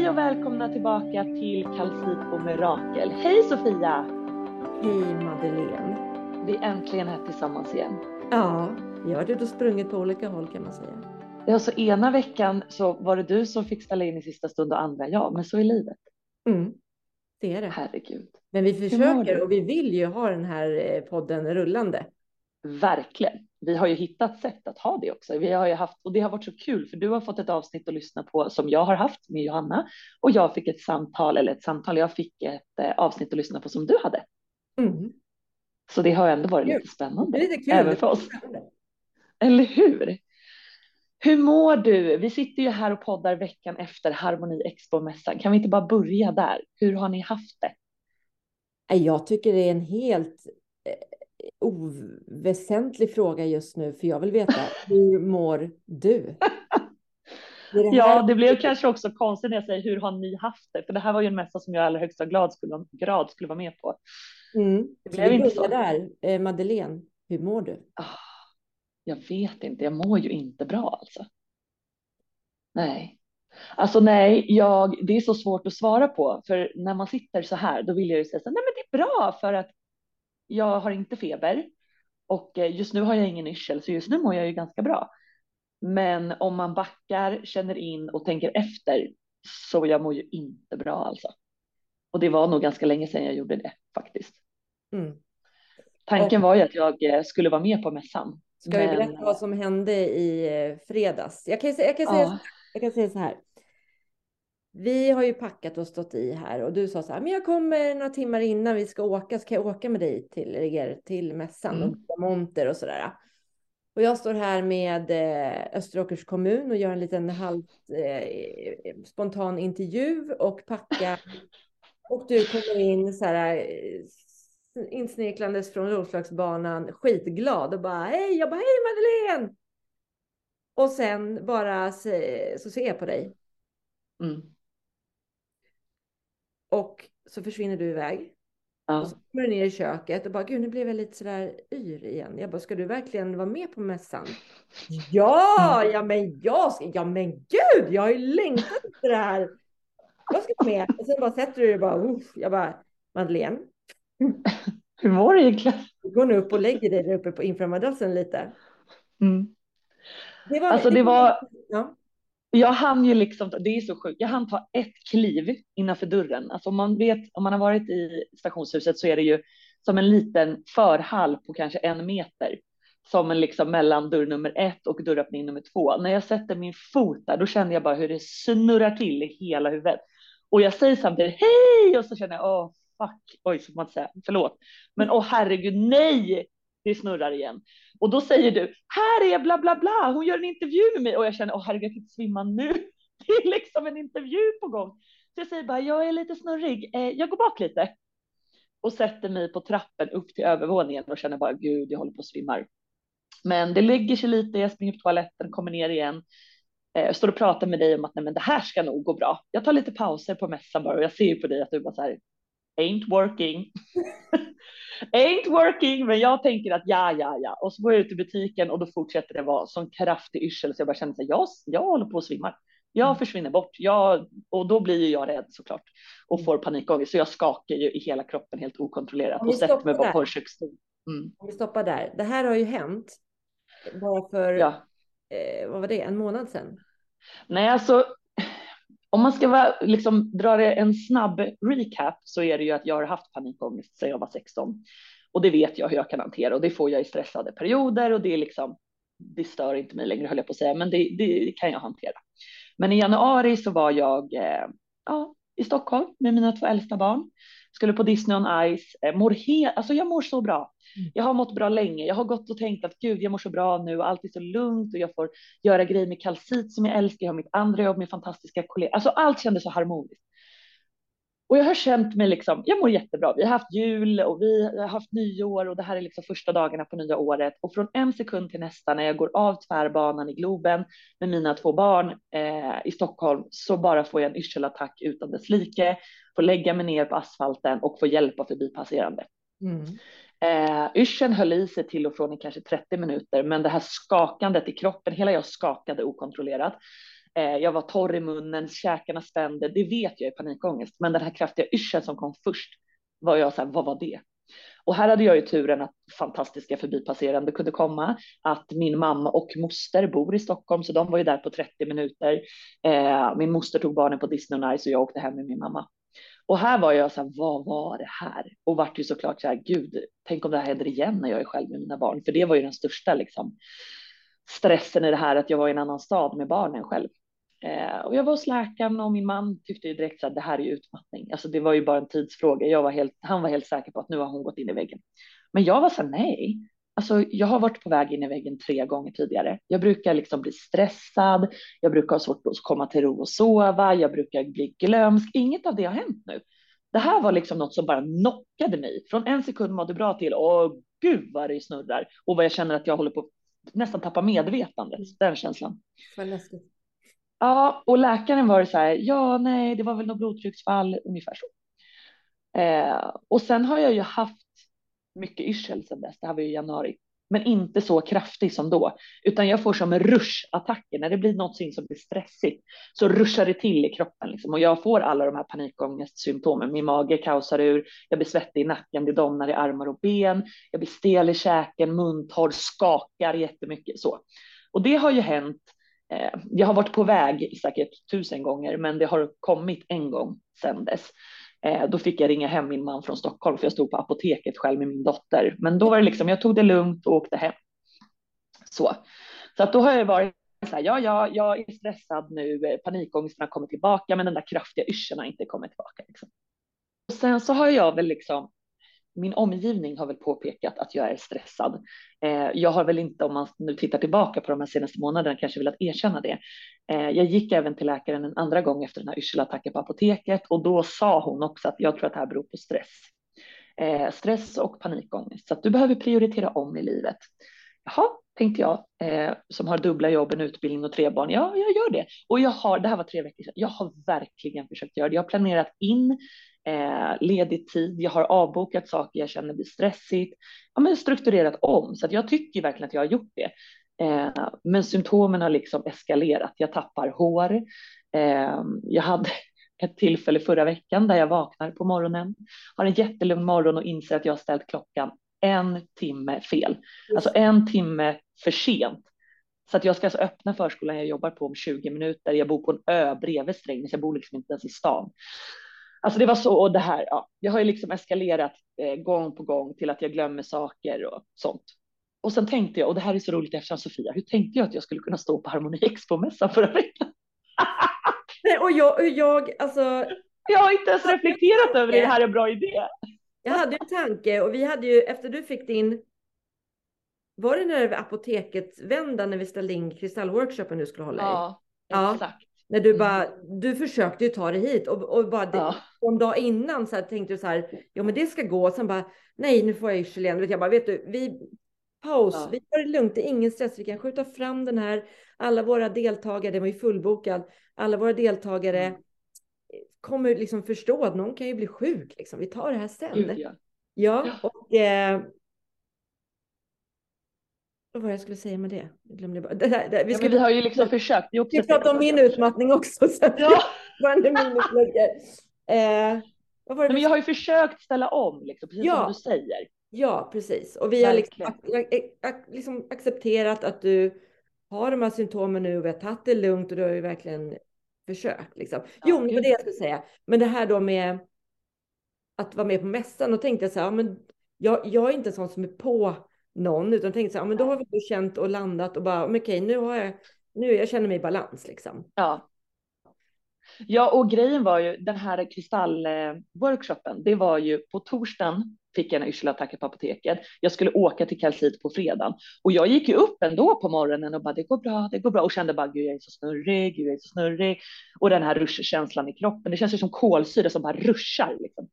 Hej och välkomna tillbaka till Kalcit och Mirakel. Hej Sofia! Hej Madeleine. Vi är äntligen här tillsammans igen. Ja, vi har ut och sprungit på olika håll kan man säga. Ja, så ena veckan så var det du som fick ställa in i sista stund och andra jag, men så är livet. Mm, det är det. Herregud. Men vi försöker och vi vill ju ha den här eh, podden rullande. Verkligen. Vi har ju hittat sätt att ha det också. Vi har ju haft, och det har varit så kul för du har fått ett avsnitt att lyssna på som jag har haft med Johanna och jag fick ett samtal, eller ett samtal, jag fick ett eh, avsnitt att lyssna på som du hade. Mm. Så det har ändå varit Kul. lite Det spännande. är lite kul. Även för oss. Eller hur? Hur mår du? Vi sitter ju här och poddar veckan efter Harmoni Expo-mässan. Kan vi inte bara börja där? Hur har ni haft det? Jag tycker det är en helt eh, oväsentlig fråga just nu, för jag vill veta hur mår du? Det det Ja, det blev kanske också konstigt när jag säger hur har ni haft det? För det här var ju en mässa som jag i allra högsta grad skulle, grad skulle vara med på. Mm. Det blev inte så. där. Eh, Madeleine, hur mår du? Ah, jag vet inte, jag mår ju inte bra alltså. Nej. Alltså nej, jag, det är så svårt att svara på, för när man sitter så här, då vill jag ju säga så här, nej men det är bra för att jag har inte feber och eh, just nu har jag ingen yrsel, så just nu mår jag ju ganska bra. Men om man backar, känner in och tänker efter, så jag mår ju inte bra alltså. Och det var nog ganska länge sedan jag gjorde det faktiskt. Mm. Tanken var ju att jag eh, skulle vara med på mässan. Ska vi men- berätta vad som hände i eh, fredags? Jag kan, jag, kan säga, Ja. jag kan säga så här. Vi har ju packat och stått i här och du sa så här, men jag kommer några timmar innan vi ska åka, så kan jag åka med dig till er till mässan Mm. och monter och sådär. Och jag står här med eh, Österåkers kommun och gör en liten halv eh, spontan intervju och packa. Och du kommer in så här eh, insnirklandes från Roslagsbanan skitglad och bara hej, jag bara hej Madeleine! Och sen bara se, så ser jag på dig Mm. Och så försvinner du iväg. Ja. Och så kommer du ner i köket och bara gud nu blev jag lite sådär yr igen. Jag bara ska du verkligen vara med på mässan? Ja, ja men jag ska, ja men gud jag har ju längtat efter det här. Jag ska vara med. Och sen bara sätter du dig och bara uff. Jag bara Madeleine, Hur mår du egentligen? går nu upp och lägger dig där uppe på inför madrassen lite. Mm. Det var, Alltså det var, ja jag hann ju liksom, det är så sjukt, jag hann ta ett kliv innanför dörren. Alltså om man vet, om man har varit i stationshuset så är det ju som en liten förhall på kanske en meter. Som en liksom mellan dörr nummer ett och dörröppning nummer två. När jag sätter min fot där, då känner jag bara hur det snurrar till i hela huvudet. Och jag säger samtidigt hej och så känner jag, åh fuck, oj, så får man inte säga, förlåt. Men åh herregud, nej, det snurrar igen. Och då säger du, här är bla bla bla, hon gör en intervju med mig och jag känner, åh herregud, jag kan inte svimma nu. Det är liksom en intervju på gång. Så jag säger bara, jag är lite snurrig, eh, jag går bak lite. Och sätter mig på trappen upp till övervåningen och känner bara, gud, jag håller på att svimmar. Men det lägger sig lite, jag springer på toaletten, kommer ner igen. Jag står och pratar med dig om att nej, men det här ska nog gå bra. Jag tar lite pauser på mässan bara och jag ser på dig att du bara så här, ain't working. ain't working, men jag tänker att ja, ja, ja. Och så går jag ut i butiken och då fortsätter det vara sån kraftig yrsel så jag bara känner så här, jag, jag håller på att svimma. Jag försvinner bort. Jag, och då blir ju jag rädd såklart och får panikångest. Så jag skakar ju i hela kroppen helt okontrollerat och sätter mig bara på en köksstol. Mm. Om vi stoppar där. Det här har ju hänt bara för, Ja. eh, vad var det, en månad sedan? Nej, alltså om man ska vara, liksom, dra det en snabb recap så är det ju att jag har haft panikångest sedan jag var 16 och det vet jag hur jag kan hantera och det får jag i stressade perioder och det är liksom, det stör inte mig längre höll jag på att säga, men det, det kan jag hantera. Men i januari så var jag eh, ja, i Stockholm med mina två äldsta barn, skulle på Disney on Ice, eh, mår helt, alltså jag mår så bra. Mm. Jag har mått bra länge. Jag har gått och tänkt att gud, jag mår så bra nu och allt är så lugnt och jag får göra grejer med kalcit som jag älskar. Jag har mitt andra jobb med fantastiska kollegor. Alltså allt kändes så harmoniskt. Och jag har känt mig liksom, jag mår jättebra. Vi har haft jul och vi har haft nyår och det här är liksom första dagarna på nya året. Och från en sekund till nästa när jag går av tvärbanan i Globen med mina två barn eh, i Stockholm så bara får jag en yrselattack utan dess like. Får lägga mig ner på asfalten och få hjälp av förbipasserande. Mm. Eh, yrseln höll i sig till och från i kanske 30 minuter, men det här skakandet i kroppen, hela jag skakade okontrollerat. Eh, jag var torr i munnen, käkarna spände. Det vet jag är panikångest, men den här kraftiga yrseln som kom först var jag så här, vad var det? Och här hade jag ju turen att fantastiska förbipasserande kunde komma, att min mamma och moster bor i Stockholm, så de var ju där på 30 minuter. Eh, min moster tog barnen på Disney och Nice och jag åkte hem med min mamma. Och här var jag så här, vad var det här? Och vart ju såklart så här, gud, tänk om det här händer igen när jag är själv med mina barn, för det var ju den största liksom stressen i det här att jag var i en annan stad med barnen själv. Eh, och jag var hos läkaren och min man tyckte ju direkt att det här är utmattning. Alltså det var ju bara en tidsfråga. Jag var helt, han var helt säker på att nu har hon gått in i väggen. Men jag var så här, nej. Alltså jag har varit på väg in i väggen tre gånger tidigare. Jag brukar liksom bli stressad. Jag brukar ha svårt att komma till ro och sova. Jag brukar bli glömsk. Inget av det har hänt nu. Det här var liksom något som bara knockade mig. Från en sekund mådde bra till, åh gud vad det snurrar. Och vad jag känner att jag håller på att nästan tappa medvetandet. Den känslan. Vad läskigt. Ja, och läkaren var så här, ja, nej, det var väl något blodtrycksfall, ungefär så. Eh, och sen har jag ju haft mycket yrsel sedan dess, det här var ju i januari, men inte så kraftig som då, utan jag får som ruschattacker när det blir något som blir stressigt, så ruschar det till i kroppen liksom. och jag får alla de här panikångestsymptomen. Min mage kaosar ur, jag blir svettig i nacken, det domnar i armar och ben, jag blir stel i käken, muntorr, skakar jättemycket så. Och det har ju hänt Eh, jag har varit på väg säkert tusen gånger, men det har kommit en gång sedan dess. Eh, då fick jag ringa hem min man från Stockholm, för jag stod på apoteket själv med min dotter. Men då var det liksom, jag tog det lugnt och åkte hem. Så, så att då har jag varit så här, ja, ja, jag är stressad nu, panikångesten har kommit tillbaka, men den där kraftiga yrseln har inte kommit tillbaka. Liksom. Och sen så har jag väl liksom min omgivning har väl påpekat att jag är stressad. Eh, jag har väl inte, om man nu tittar tillbaka på de här senaste månaderna, kanske velat erkänna det. Eh, jag gick även till läkaren en andra gång efter den här yrselattacken på apoteket och då sa hon också att jag tror att det här beror på stress. Eh, stress och panikångest, så att du behöver prioritera om i livet. Jaha, tänkte jag, eh, som har dubbla jobb, en utbildning och tre barn. Ja, jag gör det. Och jag har, det här var tre veckor sedan, jag har verkligen försökt göra det. Jag har planerat in eh, ledig tid. Jag har avbokat saker jag känner blir stressigt. Ja, men strukturerat om, så att jag tycker verkligen att jag har gjort det. Eh, men symptomen har liksom eskalerat. Jag tappar hår. Eh, jag hade ett tillfälle förra veckan där jag vaknar på morgonen, har en jättelugn morgon och inser att jag har ställt klockan en timme fel, alltså en timme för sent. Så att jag ska alltså öppna förskolan jag jobbar på om 20 minuter. Jag bor på en ö bredvid Strängnäs. Jag bor liksom inte ens i stan. Alltså det var så och det här. Ja, jag har ju liksom eskalerat eh, gång på gång till att jag glömmer saker och sånt. Och sen tänkte jag, och det här är så roligt eftersom Sofia, hur tänkte jag att jag skulle kunna stå på Harmoni Expo-mässan förra veckan? Nej, och jag, och jag, alltså. Jag har inte ens reflekterat över det, det här är en bra idé. Jag hade en tanke och vi hade ju efter du fick din. Var det när apoteket vända när vi ställde in kristallworkshopen du skulle hålla i? Ja, exakt. Ja. När du bara, mm. du försökte ju ta det hit och, och bara ja. en dag innan så här, tänkte du så här, ja men det ska gå. Och sen bara, nej nu får jag yrsel igen. Jag bara, vet du, vi paus, ja. vi tar det lugnt, det är ingen stress, vi kan skjuta fram den här. Alla våra deltagare, det var ju fullbokad, alla våra deltagare mm. kommer liksom förstå att någon kan ju bli sjuk. Liksom. Vi tar det här sen. Gud, ja. ja. och eh, vad jag skulle säga med det? Jag glömde bara. Det här, det, vi, ja, vi har ju liksom försökt. Vi, vi pratar om min utmattning också. Så ja. eh, vad var det men jag har ju försökt ställa om, liksom, precis ja. som du säger. Ja, precis. Och vi Verkligen. har liksom, liksom accepterat att du har de här symptomen nu och vi har tagit det lugnt och du har ju verkligen försökt. Liksom. Ja, jo, det var det jag skulle säga. Men det här då med att vara med på mässan, och tänkte jag så här, men jag, jag är inte en sån som är på någon, utan tänkte så här, men då har vi då känt och landat och bara, okej, okay, nu har jag, nu jag känner mig i balans liksom. Ja. Ja, och grejen var ju den här kristallworkshopen, det var ju på torsdagen fick jag en yrselattack på apoteket. Jag skulle åka till kalcit på fredagen och jag gick ju upp ändå på morgonen och bara det går bra, det går bra och kände bara gud jag är så snurrig, gud jag är så snurrig och den här ruschkänslan i kroppen. Det känns ju som kolsyra som bara ruschar liksom.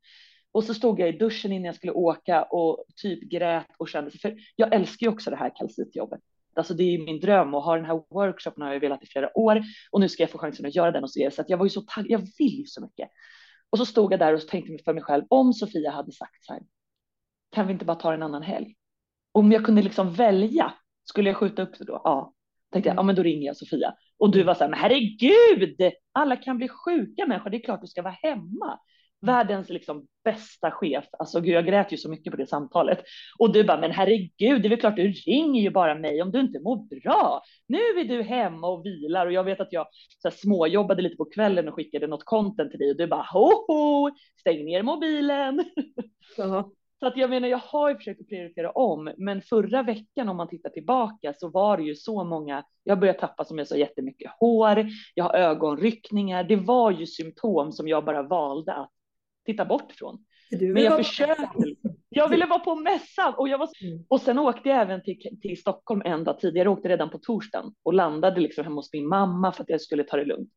Och så stod jag i duschen innan jag skulle åka och typ grät och kände, för jag älskar ju också det här kalcitjobbet. Alltså det är min dröm och ha den här workshopen har jag velat i flera år och nu ska jag få chansen att göra den och se så att jag var ju så taggad, jag vill ju så mycket. Och så stod jag där och tänkte för mig själv, om Sofia hade sagt så här, kan vi inte bara ta en annan helg? Om jag kunde liksom välja, skulle jag skjuta upp det då? Ja, tänkte jag, ja men då ringer jag Sofia. Och du var så här, men herregud, alla kan bli sjuka människor, det är klart du ska vara hemma. Världens liksom bästa chef, alltså gud, jag grät ju så mycket på det samtalet. Och du bara, men herregud, det är väl klart du ringer ju bara mig om du inte mår bra. Nu är du hemma och vilar och jag vet att jag så här, småjobbade lite på kvällen och skickade något content till dig och du bara, ho, stäng ner mobilen. Ja. Så att jag menar, jag har ju försökt att prioritera om, men förra veckan om man tittar tillbaka så var det ju så många, jag började tappa som jag sa jättemycket hår, jag har ögonryckningar, det var ju symptom som jag bara valde att titta bort från. Men jag försökte. Jag ville vara på mässan och jag var mm. och sen åkte jag även till, till Stockholm en dag tidigare. Jag åkte redan på torsdagen och landade liksom hemma hos min mamma för att jag skulle ta det lugnt.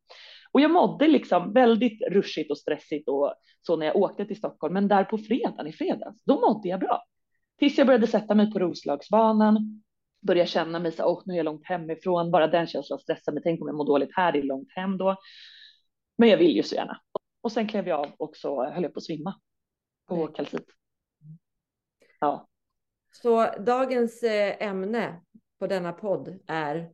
Och jag mådde liksom väldigt rushigt och stressigt och så när jag åkte till Stockholm. Men där på fredagen i fredags, då mådde jag bra. Tills jag började sätta mig på Roslagsbanan, började känna mig så åh, nu är jag långt hemifrån. Bara den känslan stressar mig. Tänk om jag mår dåligt här, det är långt hem då. Men jag vill ju så gärna. Och sen klev jag av och så höll jag på att svimma på kalcit. Ja. Så dagens eh, ämne på denna podd är?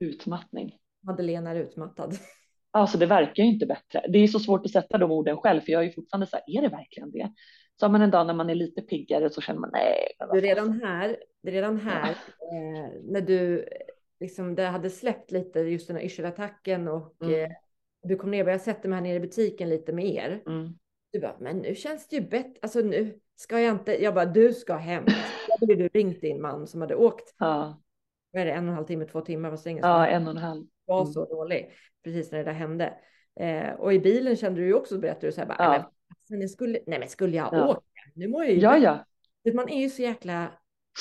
Utmattning. Madeleine är utmattad. Alltså det verkar ju inte bättre. Det är så svårt att sätta de orden själv, för jag är ju fortfarande så här, är det verkligen det? Så har man en dag när man är lite piggare så känner man nej. Du redan här, det är redan här ja. eh, när du liksom det hade släppt lite just den här yrselattacken och mm. eh, du kom ner, jag sätter mig här nere i butiken lite med er. Mm. Du bara, men nu känns det ju bättre. Alltså nu ska jag inte. Jag bara, du ska hem. Då hade du ringt din man som hade åkt. Ja. Vad är det, en och en halv timme, två timmar? Vad ja, en och en halv. Var mm. så dålig precis när det där hände. Eh, och i bilen kände du ju också, berättade du så här, bara, ja. men, men skulle, nej men skulle jag ja. åka? Nu mår jag ju Ja, ja. Man är ju så jäkla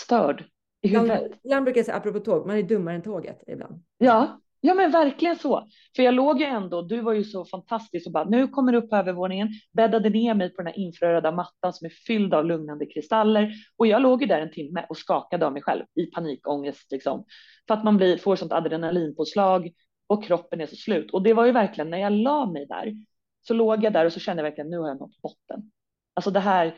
störd i huvudet. Ibland brukar jag säga, apropå tåg, man är dummare än tåget ibland. Ja, Ja men verkligen så. För jag låg ju ändå, du var ju så fantastisk och bara nu kommer du upp på övervåningen, bäddade ner mig på den här infraröda mattan som är fylld av lugnande kristaller och jag låg ju där en timme och skakade av mig själv i panikångest liksom. För att man blir, får sånt adrenalinpåslag och kroppen är så slut. Och det var ju verkligen när jag la mig där så låg jag där och så kände jag verkligen nu har jag nått botten. Alltså det här,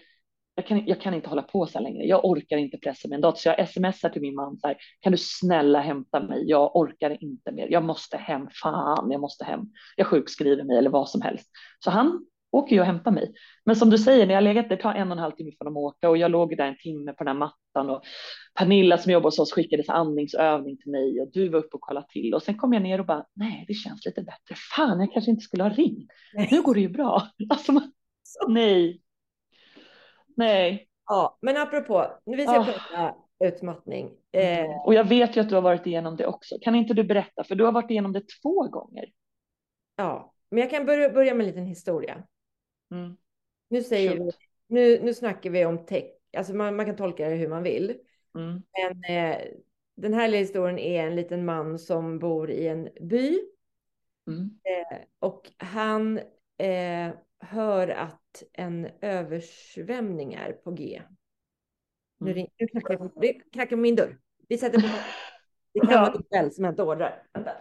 jag kan, jag kan inte hålla på så här längre. Jag orkar inte pressa min dator. Så jag smsar till min man så här, kan du snälla hämta mig? Jag orkar inte mer. Jag måste hem. Fan, jag måste hem. Jag sjukskriver mig eller vad som helst. Så han åker ju och hämtar mig. Men som du säger, när jag legat, det tar en och en halv timme för dem att åka och jag låg där en timme på den här mattan och Pernilla som jobbar hos oss skickade andningsövning till mig och du var uppe och kollade till och sen kom jag ner och bara nej, det känns lite bättre. Fan, jag kanske inte skulle ha ringt. Nu går det ju bra. Alltså, man, nej, Nej. Ja, men apropå, nu vill jag oh. prata utmattning. Eh. Och jag vet ju att du har varit igenom det också. Kan inte du berätta? För du har varit igenom det två gånger. Ja, men jag kan börja, börja med en liten historia. Mm. Nu säger vi, nu, nu snackar vi om tech. Alltså man, man kan tolka det hur man vill. Mm. Men eh, den här historien är en liten man som bor i en by. Mm. Eh, och han eh, hör att en översvämning är på G. Nu, mm. nu knackar, det knackar på min dörr. Vi sätter på. Det kan vara Isabel som hämtar ordrar. Vänta.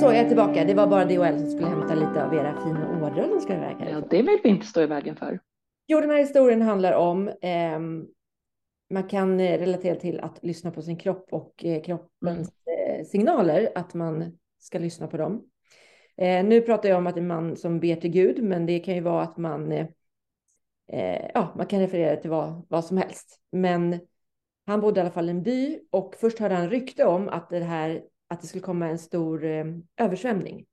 Så jag är tillbaka. Det var bara DHL som skulle hämta lite av era fina ordrar ska iväg. Ja, det vill vi inte stå i vägen för. Jo, den här historien handlar om eh, man kan eh, relatera till att lyssna på sin kropp och eh, kroppens mm. signaler, att man ska lyssna på dem. nu pratar jag om att det är man som ber till Gud, men det kan ju vara att man, ja, man kan referera till vad, vad som helst. Men han bodde i alla fall i en by och först hörde han rykte om att det här, att det skulle komma en stor översvämning.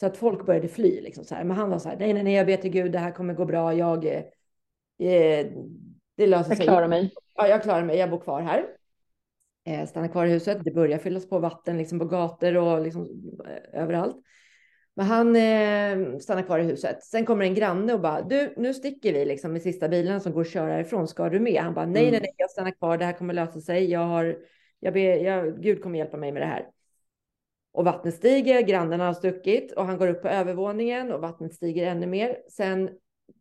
Så att folk började fly, liksom så här. Men han var så här, nej, nej, nej, jag ber till Gud, det här kommer gå bra, jag, eh, det löser sig. Jag klarar mig. Ja, jag klarar mig. Jag bor kvar här. Eh, stannar kvar i huset. Det börjar fyllas på vatten liksom på gator och liksom eh, överallt. Men han eh, stannar kvar i huset. Sen kommer en granne och bara, du, nu sticker vi liksom med sista bilen som går att köra ifrån. Ska du med? Han bara, nej, mm. nej, nej, jag stannar kvar. Det här kommer lösa sig. Jag har, jag ber, jag, Gud kommer hjälpa mig med det här. Och vattnet stiger, grannen har stuckit och han går upp på övervåningen och vattnet stiger ännu mer. Sen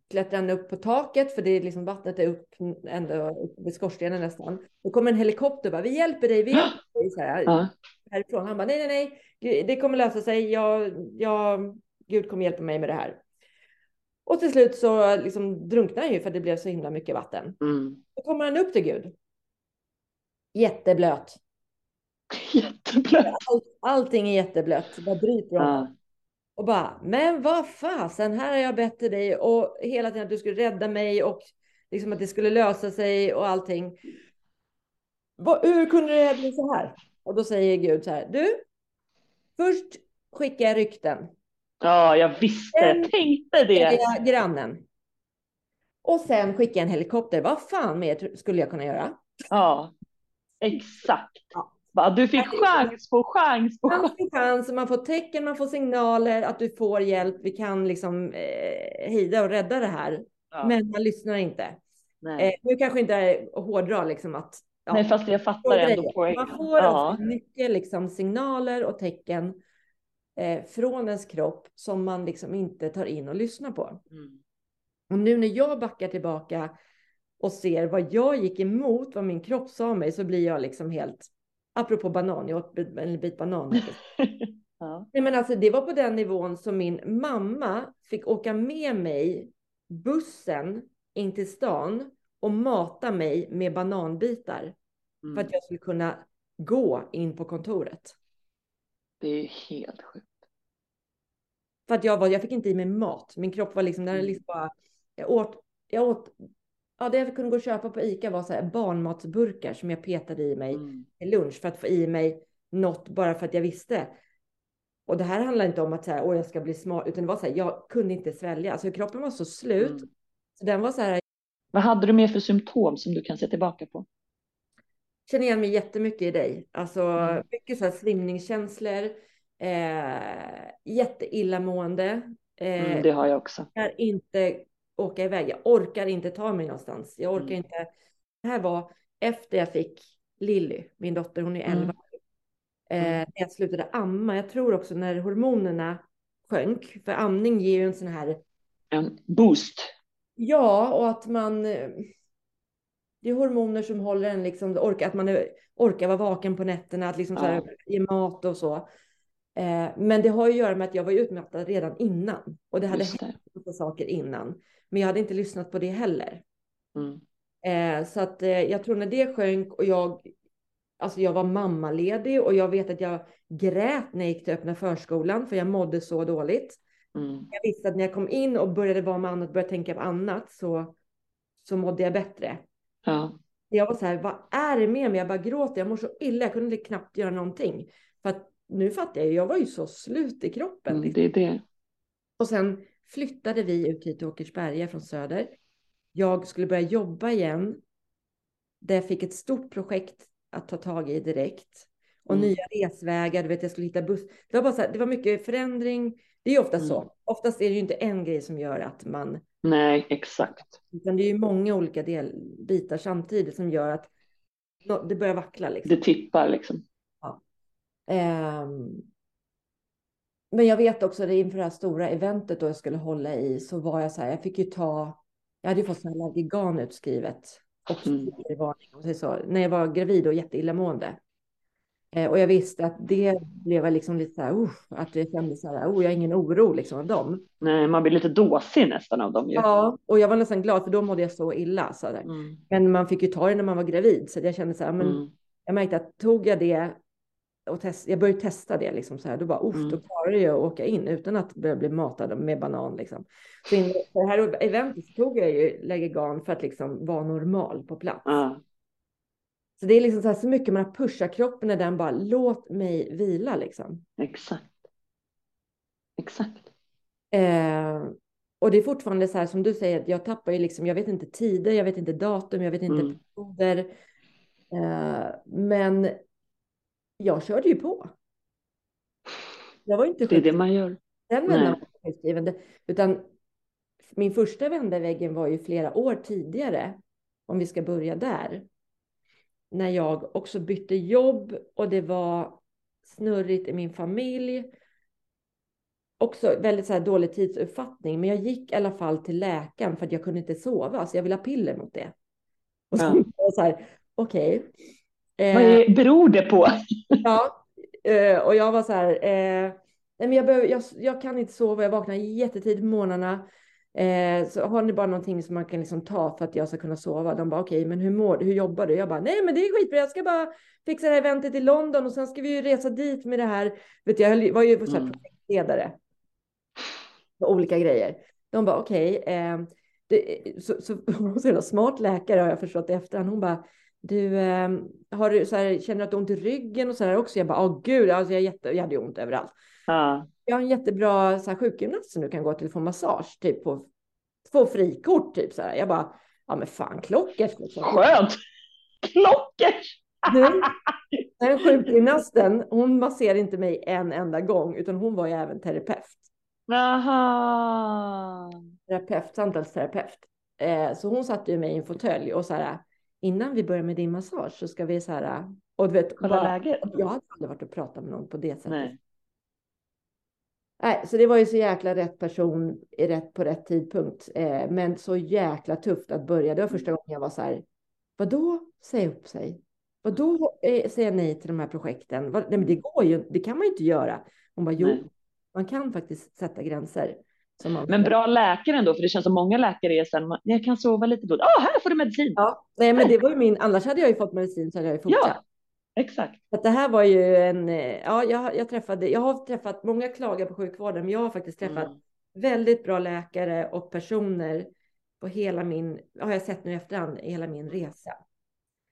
klättrar han upp på taket för det är liksom vattnet är upp ända upp vid skorstenen nästan. Då kommer en helikopter och bara, vi hjälper dig, vi hjälper dig. Så här, ja. härifrån. Han bara, nej, nej, nej, det kommer lösa sig. Jag, jag, Gud kommer hjälpa mig med det här. Och till slut så liksom drunknar han ju för det blev så himla mycket vatten. Mm. Då kommer han upp till Gud. Jätteblöt. Jätteblöt. All, allting är jätteblött. Bara bryter om. Ja. Och bara, men vad fasen, här har jag bett till dig och hela tiden att du skulle rädda mig och liksom att det skulle lösa sig och allting. Hur kunde det bli så här? Och då säger Gud så här, du, först skickar jag rykten. ja, jag visste, jag tänkte Det grannen. Och sen skickar jag en helikopter. Vad fan mer skulle jag kunna göra? Ja, exakt. Ja. Bara, Du fick chans på chans på chans. Chans man får tecken, man får signaler att du får hjälp. Vi kan liksom eh, hejda och rädda det här. Ja. Men man lyssnar inte. Eh, nu kanske inte är hårdra liksom att ja, Nej, fast jag fattar ändå poängen. Man får Ja. mycket liksom signaler och tecken eh, från ens kropp som man liksom inte tar in och lyssnar på. Mm. Och nu när jag backar tillbaka och ser vad jag gick emot, vad min kropp sa mig, så blir jag liksom helt, apropå banan, jag åt en bit banan. Ja. Nej, men alltså, det var på den nivån som min mamma fick åka med mig bussen in till stan och mata mig med bananbitar för Mm. att jag skulle kunna gå in på kontoret. Det är helt sjukt. För att jag, var, jag fick inte i mig mat. Min kropp var liksom, den Mm. liksom bara, jag åt, jag åt, ja det jag kunde gå och köpa på ICA var så här barnmatsburkar som jag petade i mig Mm. till lunch för att få i mig något bara för att jag visste. Och det här handlar inte om att så här, åh, jag ska bli smart, utan det var så här, jag kunde inte svälja. Alltså kroppen var så slut. Mm. Så den var så här, Vad hade du mer för symptom som du kan se tillbaka på? känner igen mig jättemycket i dig. Alltså Mm. mycket så här svimningskänslor, eh, jätteillamående. Eh, Mm, det har jag också. orkar inte åka iväg. Jag orkar inte ta mig någonstans. Jag orkar Mm. inte. Det här var efter jag fick Lilly, min dotter, hon är 11. Mm. Eh, när jag slutade amma. Jag tror också när hormonerna sjönk, för amning ger ju en sån här, En boost. ja, och att man, eh, det är hormoner som håller en liksom, orkar, att man är, orkar vara vaken på nätterna, att liksom så här, ge mat och så. Eh, men det har ju att göra med att jag var utmattad redan innan och det hade Just hänt saker innan. Men jag hade inte lyssnat på det heller. Mm. Eh, så att eh, jag tror när det sjönk och jag, alltså jag var mammaledig och jag vet att jag grät när jag gick till öppna förskolan för jag mådde så dåligt. Mm. Jag visste att när jag kom in och började vara med annat, började tänka på annat så, så mådde jag bättre. Ja. Jag var så här, vad är det med mig? Jag bara gråter, jag mår så illa, jag kunde knappt göra någonting. För att nu fattar jag ju, jag var ju så slut i kroppen. Mm, liksom. det är det. Och sen flyttade vi ut hit till Åkersberga från Söder. Jag skulle börja jobba igen. Där jag fick ett stort projekt att ta tag i direkt. Och Mm. nya resvägar, du vet jag skulle hitta buss. Det var bara så här, det var mycket förändring. Det är ju ofta Mm. så. Oftast är det ju inte en grej som gör att man, Nej, exakt. utan det är ju många olika del, bitar samtidigt som gör att det börjar vackla liksom. Det tippar liksom. Ehm, men jag vet också det inför det här stora eventet då jag skulle hålla i så var jag så här, jag fick ju ta, jag hade ju fått sån här Allergigan utskrivet och Mm. så, när jag var gravid och jätteillamående. Eh, och jag visste att det blev liksom lite så här, usch, att jag kände så här, oh, jag har ingen oro liksom av dem. Nej, man blir lite dåsig nästan av dem ju. Ja, och jag var nästan glad för då mådde jag så illa. Så. Mm. Men man fick ju ta det när man var gravid så jag kände så här, men Mm. jag märkte att tog jag det och test, jag började testa det liksom så här, då bara, usch, Mm. då klarar jag att åka in utan att börja bli matad med banan liksom. Så in, det här eventet tog jag ju Legegan för att liksom vara normal på plats. Ja, Så det är liksom så, här, så mycket man har pushat kroppen när den bara, låt mig vila liksom. exakt. Exakt. Eh, och det är fortfarande så här som du säger, att jag tappar ju liksom, jag vet inte tider, jag vet inte datum, jag vet inte Mm. perioder. Eh, men jag körde ju på. Jag var inte Det är det man gör. den vändan var utan min första vända i väggen var ju flera år tidigare, om vi ska börja där. När jag också bytte jobb och det var snurrigt i min familj. Också väldigt så dålig tidsuppfattning, men jag gick i alla fall till läkaren för att jag kunde inte sova, så jag ville ha piller mot det. Och så, Ja. så här, okej. Vad Eh, är, beror det på? Ja, eh, och jag var så här, eh, men jag, behöver, jag, jag kan inte sova, jag vaknar jättetidigt på morgnarna. Eh, så har ni bara någonting som man kan liksom ta för att jag ska kunna sova? De bara okej, okay, men hur mår du? Hur jobbar du? Jag bara nej, men det är skitbra. Jag ska bara fixa det här eventet i London och sen ska vi ju resa dit med det här. Vet jag var ju så här mm. projektledare på olika grejer. De bara okej, okay, eh, så, så är en smart läkare har jag förstått i efterhand. Hon bara du, eh, har du så här, känner du att du har ont i ryggen och så här också? Jag bara, åh gud, alltså jag, jätte, jag hade ont överallt. Ja. Jag har en jättebra så här, sjukgymnast som du kan gå till och få massage, typ på två frikort, typ så här. Jag bara, ja men fan, klockers. Liksom. Skönt! Klockers! Den sjukgymnasten, hon masserade inte mig en enda gång, utan hon var ju även terapeut. Aha. Terapeut, samtalsterapeut. Eh, så hon satte ju mig i en fåtölj och så här, innan vi börjar med din massage så ska vi så här, och du vet, kolla läget. Jag hade aldrig varit och pratat med någon på det sättet. Nej. Nej, så det var ju så jäkla rätt person i rätt, på rätt tidpunkt. Eh, men så jäkla tufft att börja. Det var första gången jag var så här, vadå säga upp sig? Vadå eh, säga nej till de här projekten? Vad, nej, men det går ju, det kan man ju inte göra. Hon bara, jo, nej. man kan faktiskt sätta gränser. Men bra läkare ändå, för det känns som många läkare är sen, jag kan sova lite då. Ah, här får du medicin. Ja, nej, men det var ju min, annars hade jag ju fått medicin så hade jag ju fortsatt. Ja, exakt. Så det här var ju en, eh, ja, jag, jag träffade, jag har träffat, många klagar på sjukvården, men jag har faktiskt träffat mm. väldigt bra läkare och personer på hela min, har jag sett nu i efterhand, hela min resa.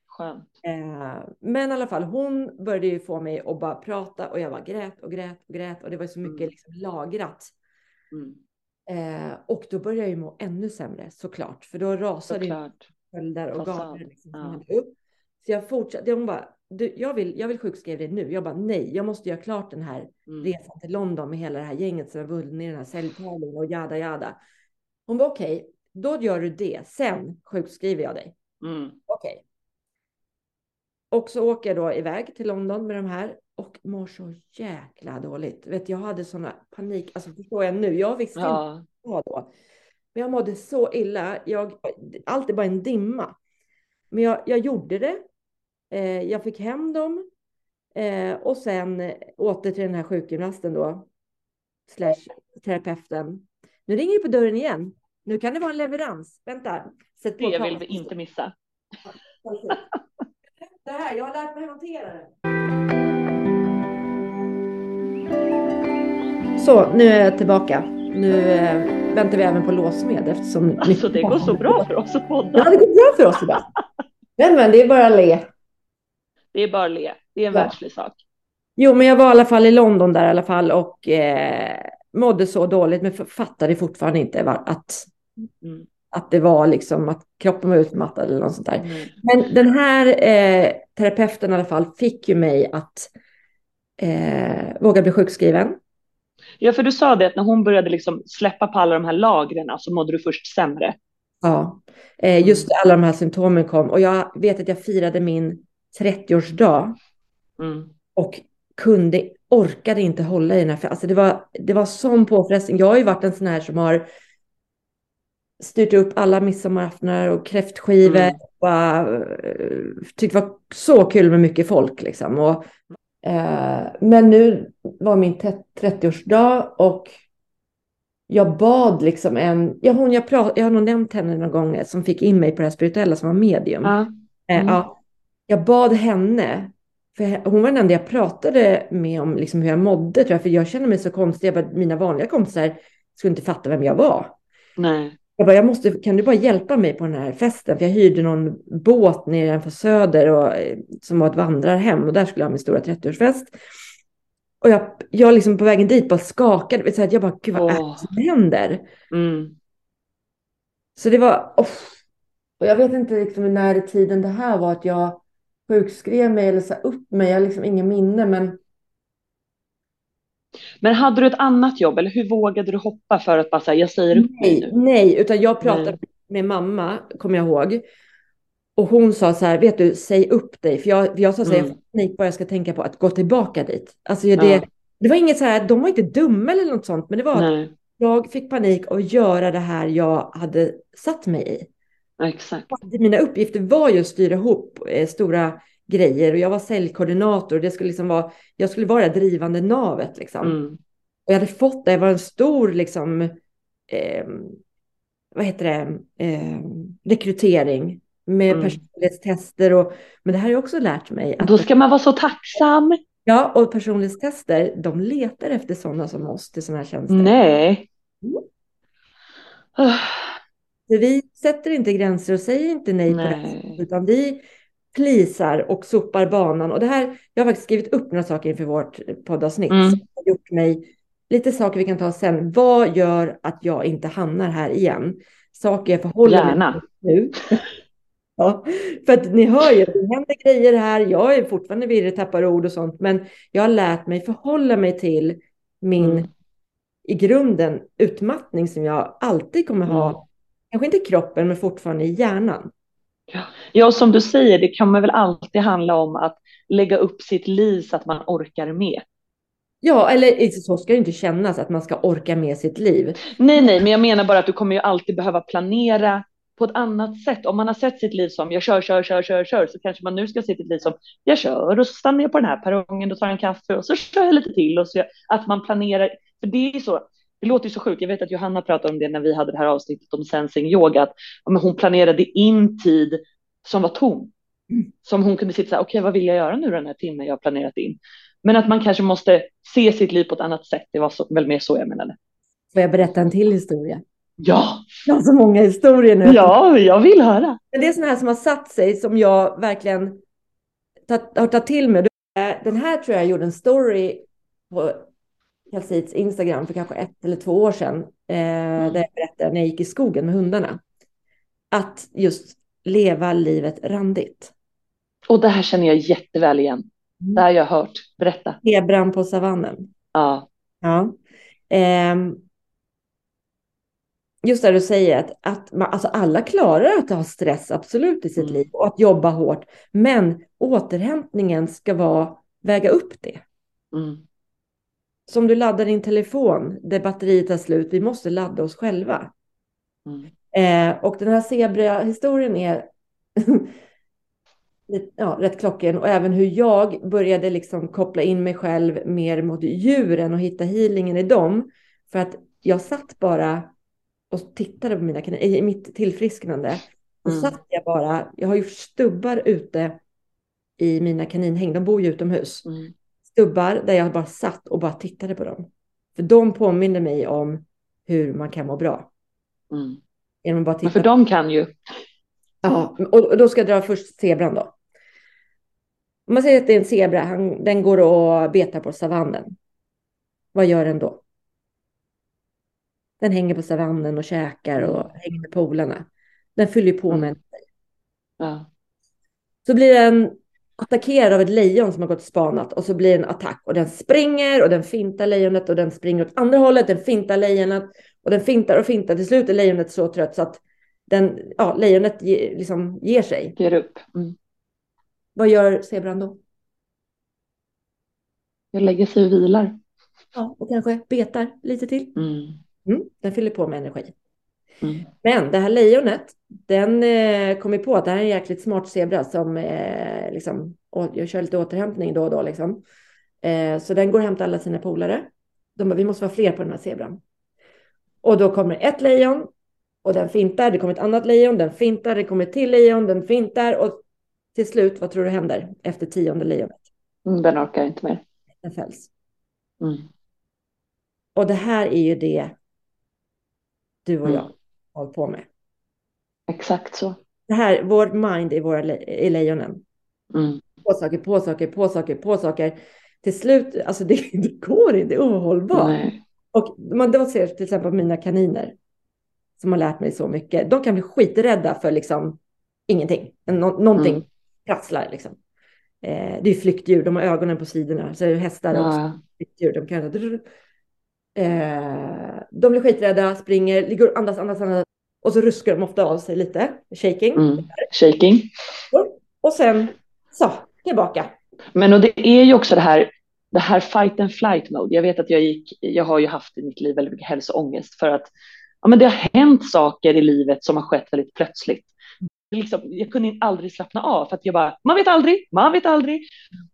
Skönt. Eh, men i alla fall, hon började ju få mig att bara prata och jag bara grät och grät och grät och det var så mycket mm. liksom lagrat. Mm. Eh, och då började jag ju må ännu sämre såklart, för då rasade ju sköldar och galer liksom, ja. upp. Så jag fortsatte, hon bara, du, jag, vill, jag vill sjukskriva dig nu. Jag bara nej, jag måste göra klart den här mm. resan till London med hela det här gänget som har vunnit den här säljtävlingen och jada jada. Hon bara okej, okay, då gör du det. Sen sjukskriver jag dig. Mm. Okej. Okay. Och så åker jag då iväg till London med de här och mår så jäkla dåligt. Vet, jag hade såna panik, alltså förstår jag nu, jag visste ja. inte vad då. Men jag mådde så illa, jag, allt är bara en dimma. Men jag, jag gjorde det. Eh, jag fick hem dem eh, och sen åter till den här sjukgymnasten då, slash terapeuten. Nu ringer det på dörren igen. Nu kan det vara en leverans. Vänta. Sätt på det vill vi inte missa. Det här, jag har lärt mig hantera det. Så, nu är jag tillbaka. Nu eh, väntar vi även på låsmed eftersom... Alltså det går så bra för oss att podda. Ja, det går bra för oss idag. Men, men det är bara att le. Det är bara att le. Det är en ja. världslig sak. Jo, men jag var i alla fall i London där i alla fall och eh, mådde så dåligt, men fattade fortfarande inte att, mm. att det var liksom att kroppen var utmattad eller något sånt där. Mm. Men den här eh, terapeuten i alla fall fick ju mig att eh, våga bli sjukskriven. Ja, för du sa det att när hon började liksom släppa på alla de här lagren så mådde du först sämre. Ja, eh, just mm. alla de här symptomen kom och jag vet att jag firade min 30-årsdag mm. och kunde, orkade inte hålla i den här. Alltså det var, det var sån påfrestning. Jag har ju varit en sån här som har styrt upp alla midsommaraftnar och kräftskivor. Mm. Och, uh, tyckte det var så kul med mycket folk liksom. Och, men nu var min 30-årsdag och jag bad liksom en, ja hon jag, prat, jag har nog nämnt henne någon gång som fick in mig på det här spirituella som var medium. Ja. Eh, mm. Ja, jag bad henne, för hon var den enda jag pratade med om liksom hur jag mådde, tror jag, för jag känner mig så konstig. Jag bara, mina vanliga kompisar skulle inte fatta vem jag var. Nej. Jag bara, jag måste, kan du bara hjälpa mig på den här festen? För jag hyrde någon båt på Söder och, eh, som var ett vandrarhem och där skulle jag ha min stora 30-årsfest. Och jag, jag liksom på vägen dit bara skakade. Så att jag bara, gud vad oh. är det som händer? Mm. Så det var, oh. och jag vet inte liksom när i tiden det här var att jag sjukskrev mig eller sa upp mig. Jag har liksom ingen minne, men. Men hade du ett annat jobb eller hur vågade du hoppa för att bara säga jag säger upp nej, mig nu? Nej, utan jag pratade nej. med mamma, kommer jag ihåg. Och hon sa så här, vet du, säg upp dig. För jag, jag sa så här, mm. jag får jag ska tänka på att gå tillbaka dit. Alltså det, ja. det var inget så här, de var inte dumma eller något sånt, men det var Nej. att jag fick panik att göra det här jag hade satt mig i. exakt. Mina uppgifter var ju att styra ihop eh, stora grejer och jag var säljkoordinator. Det skulle liksom vara, jag skulle vara det drivande navet liksom. Mm. Och jag hade fått det, jag var en stor liksom, eh, vad heter det, eh, rekrytering med mm. personlighetstester. Och, men det här har jag också lärt mig. Att, Då ska man vara så tacksam. Ja, och personlighetstester, de letar efter sådana som oss till sådana här tjänster. Nej. Mm. Vi sätter inte gränser och säger inte nej, nej. på det, utan vi plisar och sopar banan. Och det här, jag har faktiskt skrivit upp några saker inför vårt poddavsnitt mm. som har gjort mig lite saker vi kan ta sen. Vad gör att jag inte hamnar här igen? Saker jag förhåller Gärna. mig till nu. ja, för att ni hör ju, det händer grejer här. Jag är fortfarande virrig, tappar ord och sånt, men jag har lärt mig förhålla mig till min mm. i grunden utmattning som jag alltid kommer ha. Mm. Kanske inte i kroppen, men fortfarande i hjärnan. Ja, som du säger, det kommer väl alltid handla om att lägga upp sitt liv så att man orkar med. Ja, eller så ska det inte kännas att man ska orka med sitt liv. Nej, nej, men jag menar bara att du kommer ju alltid behöva planera på ett annat sätt. Om man har sett sitt liv som jag kör, kör, kör, kör, kör, så kanske man nu ska se sitt liv som jag kör och så stannar jag på den här perrongen och tar en kaffe och så kör jag lite till och så att man planerar. För det är ju så. Det låter ju så sjukt. Jag vet att Johanna pratade om det när vi hade det här avsnittet om sensing yoga, att hon planerade in tid som var tom. Mm. Som hon kunde sitta så här, okej, okay, vad vill jag göra nu den här timmen jag har planerat in? Men att man kanske måste se sitt liv på ett annat sätt. Det var så, väl mer så jag menade. Får jag berätta en till historia? Ja. Jag har så många historier nu. Ja, jag vill höra. Men det är sådana här som har satt sig som jag verkligen har tagit till mig. Den här tror jag gjorde en story på Calcits Instagram för kanske ett eller två år sedan. Eh, mm. Där jag berättade när jag gick i skogen med hundarna. Att just leva livet randigt. Och det här känner jag jätteväl igen. Mm. Det har jag hört. Berätta. Zebran på savannen. Ja. Ja. Eh, just det du säger, att, att man, alltså alla klarar att ha stress absolut i sitt mm. liv och att jobba hårt. Men återhämtningen ska vara, väga upp det. Mm. Som du laddar din telefon, där batteriet tar slut, vi måste ladda oss själva. Mm. Eh, och den här zebra-historien är ja, rätt klockren och även hur jag började liksom koppla in mig själv mer mot djuren och hitta healingen i dem. För att jag satt bara och tittade på mina kaniner, i mitt tillfrisknande. Och mm. satt jag bara, jag har gjort stubbar ute i mina kaninhäng, de bor ju utomhus. Mm. Stubbar där jag bara satt och bara tittade på dem. För de påminner mig om hur man kan må bra. Mm. Genom bara titta. Men för de kan ju. Ja, och då ska jag dra först zebran då. Om man säger att det är en zebra, han, den går och betar på savannen. Vad gör den då? Den hänger på savannen och käkar och mm. hänger med polarna. Den fyller på med mm. Ja. Så blir den attackerad av ett lejon som har gått och spanat och så blir det en attack och den springer och den fintar lejonet och den springer åt andra hållet, den fintar lejonet och den fintar och fintar. Till slut är lejonet så trött så att den, ja, lejonet ge, liksom ger sig. Ger upp. Mm. Vad gör zebran då? Jag lägger sig och vilar. Ja, och kanske betar lite till. Mm. Mm, den fyller på med energi. Mm. Men det här lejonet, den eh, kom ju på att det här är en jäkligt smart zebra som eh, liksom, och jag kör lite återhämtning då och då liksom. Eh, så den går och hämtar alla sina polare. De bara, vi måste vara fler på den här zebran. Och då kommer ett lejon och den fintar. Det kommer ett annat lejon, den fintar. Det kommer ett till lejon, den fintar och till slut, vad tror du händer efter tionde lejonet? Mm, den orkar inte mer. Den fälls. Mm. Och det här är ju det du och jag håller på med. Exakt så. Det här, vårt mind i, våra i lejonen. Mm. På saker, på saker, på saker, på saker. Till slut, alltså det, det går inte, det är ohållbart. Nej. Och man då ser till exempel mina kaniner som har lärt mig så mycket. De kan bli skiträdda för liksom ingenting. Nå någonting mm. prasslar liksom. Eh, det är flyktdjur, de har ögonen på sidorna. Så är det hästar ja. också. Flyktdjur, de kan Eh, de blir skiträdda, springer, ligger andas, andas, andas. Och så ruskar de ofta av sig lite, shaking. Mm. Shaking. Och, och sen så, tillbaka. Men och det är ju också det här, det här fight and flight mode. Jag vet att jag gick, jag har ju haft i mitt liv väldigt mycket hälsoångest för att ja, men det har hänt saker i livet som har skett väldigt plötsligt. Liksom, jag kunde aldrig slappna av för att jag bara, man vet aldrig, man vet aldrig.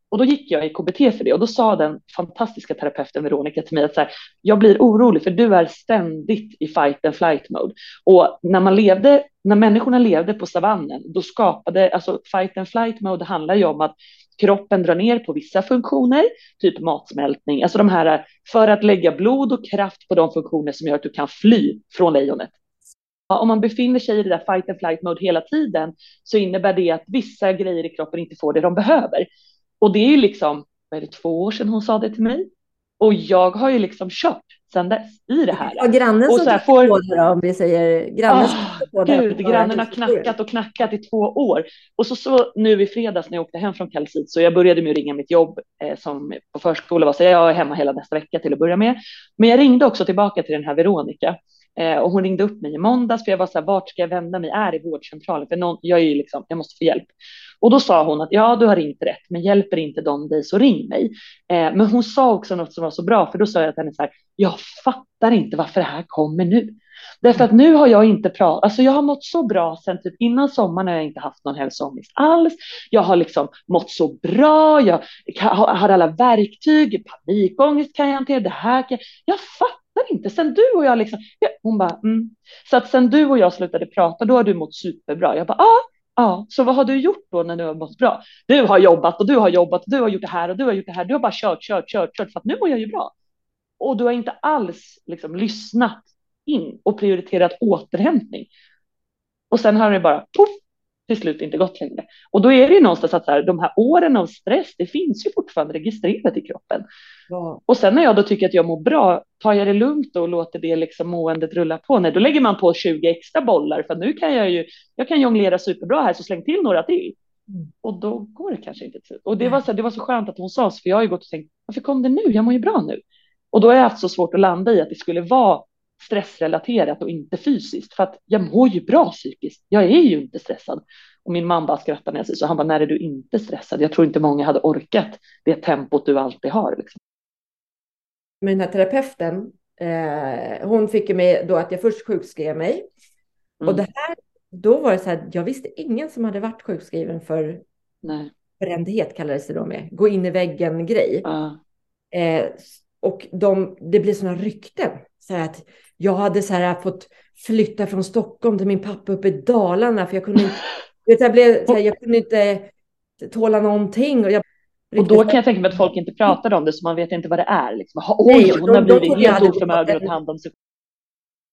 Och då gick jag i KBT för det och då sa den fantastiska terapeuten Veronica till mig att så här, jag blir orolig för du är ständigt i fight and flight mode. Och när man levde, när människorna levde på savannen, då skapade, alltså fight and flight mode handlar ju om att kroppen drar ner på vissa funktioner, typ matsmältning, alltså de här för att lägga blod och kraft på de funktioner som gör att du kan fly från lejonet. Om man befinner sig i det där fight and flight mode hela tiden så innebär det att vissa grejer i kroppen inte får det de behöver. Och det är ju liksom, vad är det, två år sedan hon sa det till mig. Och jag har ju liksom kört sedan dess i det här. Ja, grannen och så som får... på det om vi säger grannen oh, Gud, grannen har knackat och knackat i två år. Och så, så nu i fredags när jag åkte hem från Kalsit så jag började med att ringa mitt jobb eh, som på förskola var så jag är hemma hela nästa vecka till att börja med. Men jag ringde också tillbaka till den här Veronica Eh, och hon ringde upp mig i måndags för jag var så här, vart ska jag vända mig? Är det vårdcentralen? För någon, jag är ju liksom, jag måste få hjälp. Och då sa hon att ja, du har ringt rätt, men hjälper inte de dig så ring mig. Eh, men hon sa också något som var så bra, för då sa jag till henne så här, jag fattar inte varför det här kommer nu. Därför att nu har jag inte pratat, alltså jag har mått så bra sen typ innan sommaren har jag inte haft någon hälsoångest alls. Jag har liksom mått så bra, jag har alla verktyg, panikångest kan jag hantera, det här kan jag, jag fattar inte. Sen du och jag liksom, ja, hon bara, mm. Så att sen du och jag slutade prata, då har du mått superbra. Jag bara, ja, ja, så vad har du gjort då när du har mått bra? Du har jobbat och du har jobbat och du har gjort det här och du har gjort det här. Du har bara kört, kört, kört, kört för att nu mår jag ju bra. Och du har inte alls liksom lyssnat in och prioriterat återhämtning. Och sen har det bara poff, till slut inte gått längre. Och då är det ju någonstans att så här, de här åren av stress, det finns ju fortfarande registrerat i kroppen. Ja. Och sen när jag då tycker att jag mår bra, tar jag det lugnt och låter det liksom måendet rulla på? Nej, då lägger man på 20 extra bollar för nu kan jag ju, jag kan jonglera superbra här så släng till några till. Mm. Och då går det kanske inte till. Och det var, så, det var så skönt att hon sa så, för jag har ju gått och tänkt, varför kom det nu? Jag mår ju bra nu. Och då har jag haft så svårt att landa i att det skulle vara stressrelaterat och inte fysiskt. För att jag mår ju bra psykiskt. Jag är ju inte stressad. Och min man bara skrattar när jag säger så. Han bara, när är du inte stressad? Jag tror inte många hade orkat det tempot du alltid har. Liksom. Men den här terapeuten, eh, hon fick ju mig då att jag först sjukskrev mig. Mm. Och det här, då var det så här, jag visste ingen som hade varit sjukskriven för Nej. brändhet kallades det då med. Gå in i väggen grej. Uh. Eh, och de, det blev sådana rykten. Så att jag hade så här fått flytta från Stockholm till min pappa uppe i Dalarna för jag kunde inte, jag blev, så här, jag kunde inte tåla någonting. Och, jag, och då kan jag tänka mig att folk inte pratar om det så man vet inte vad det är. Liksom. Oj, hon har blivit helt oförmögen att ta hand om sig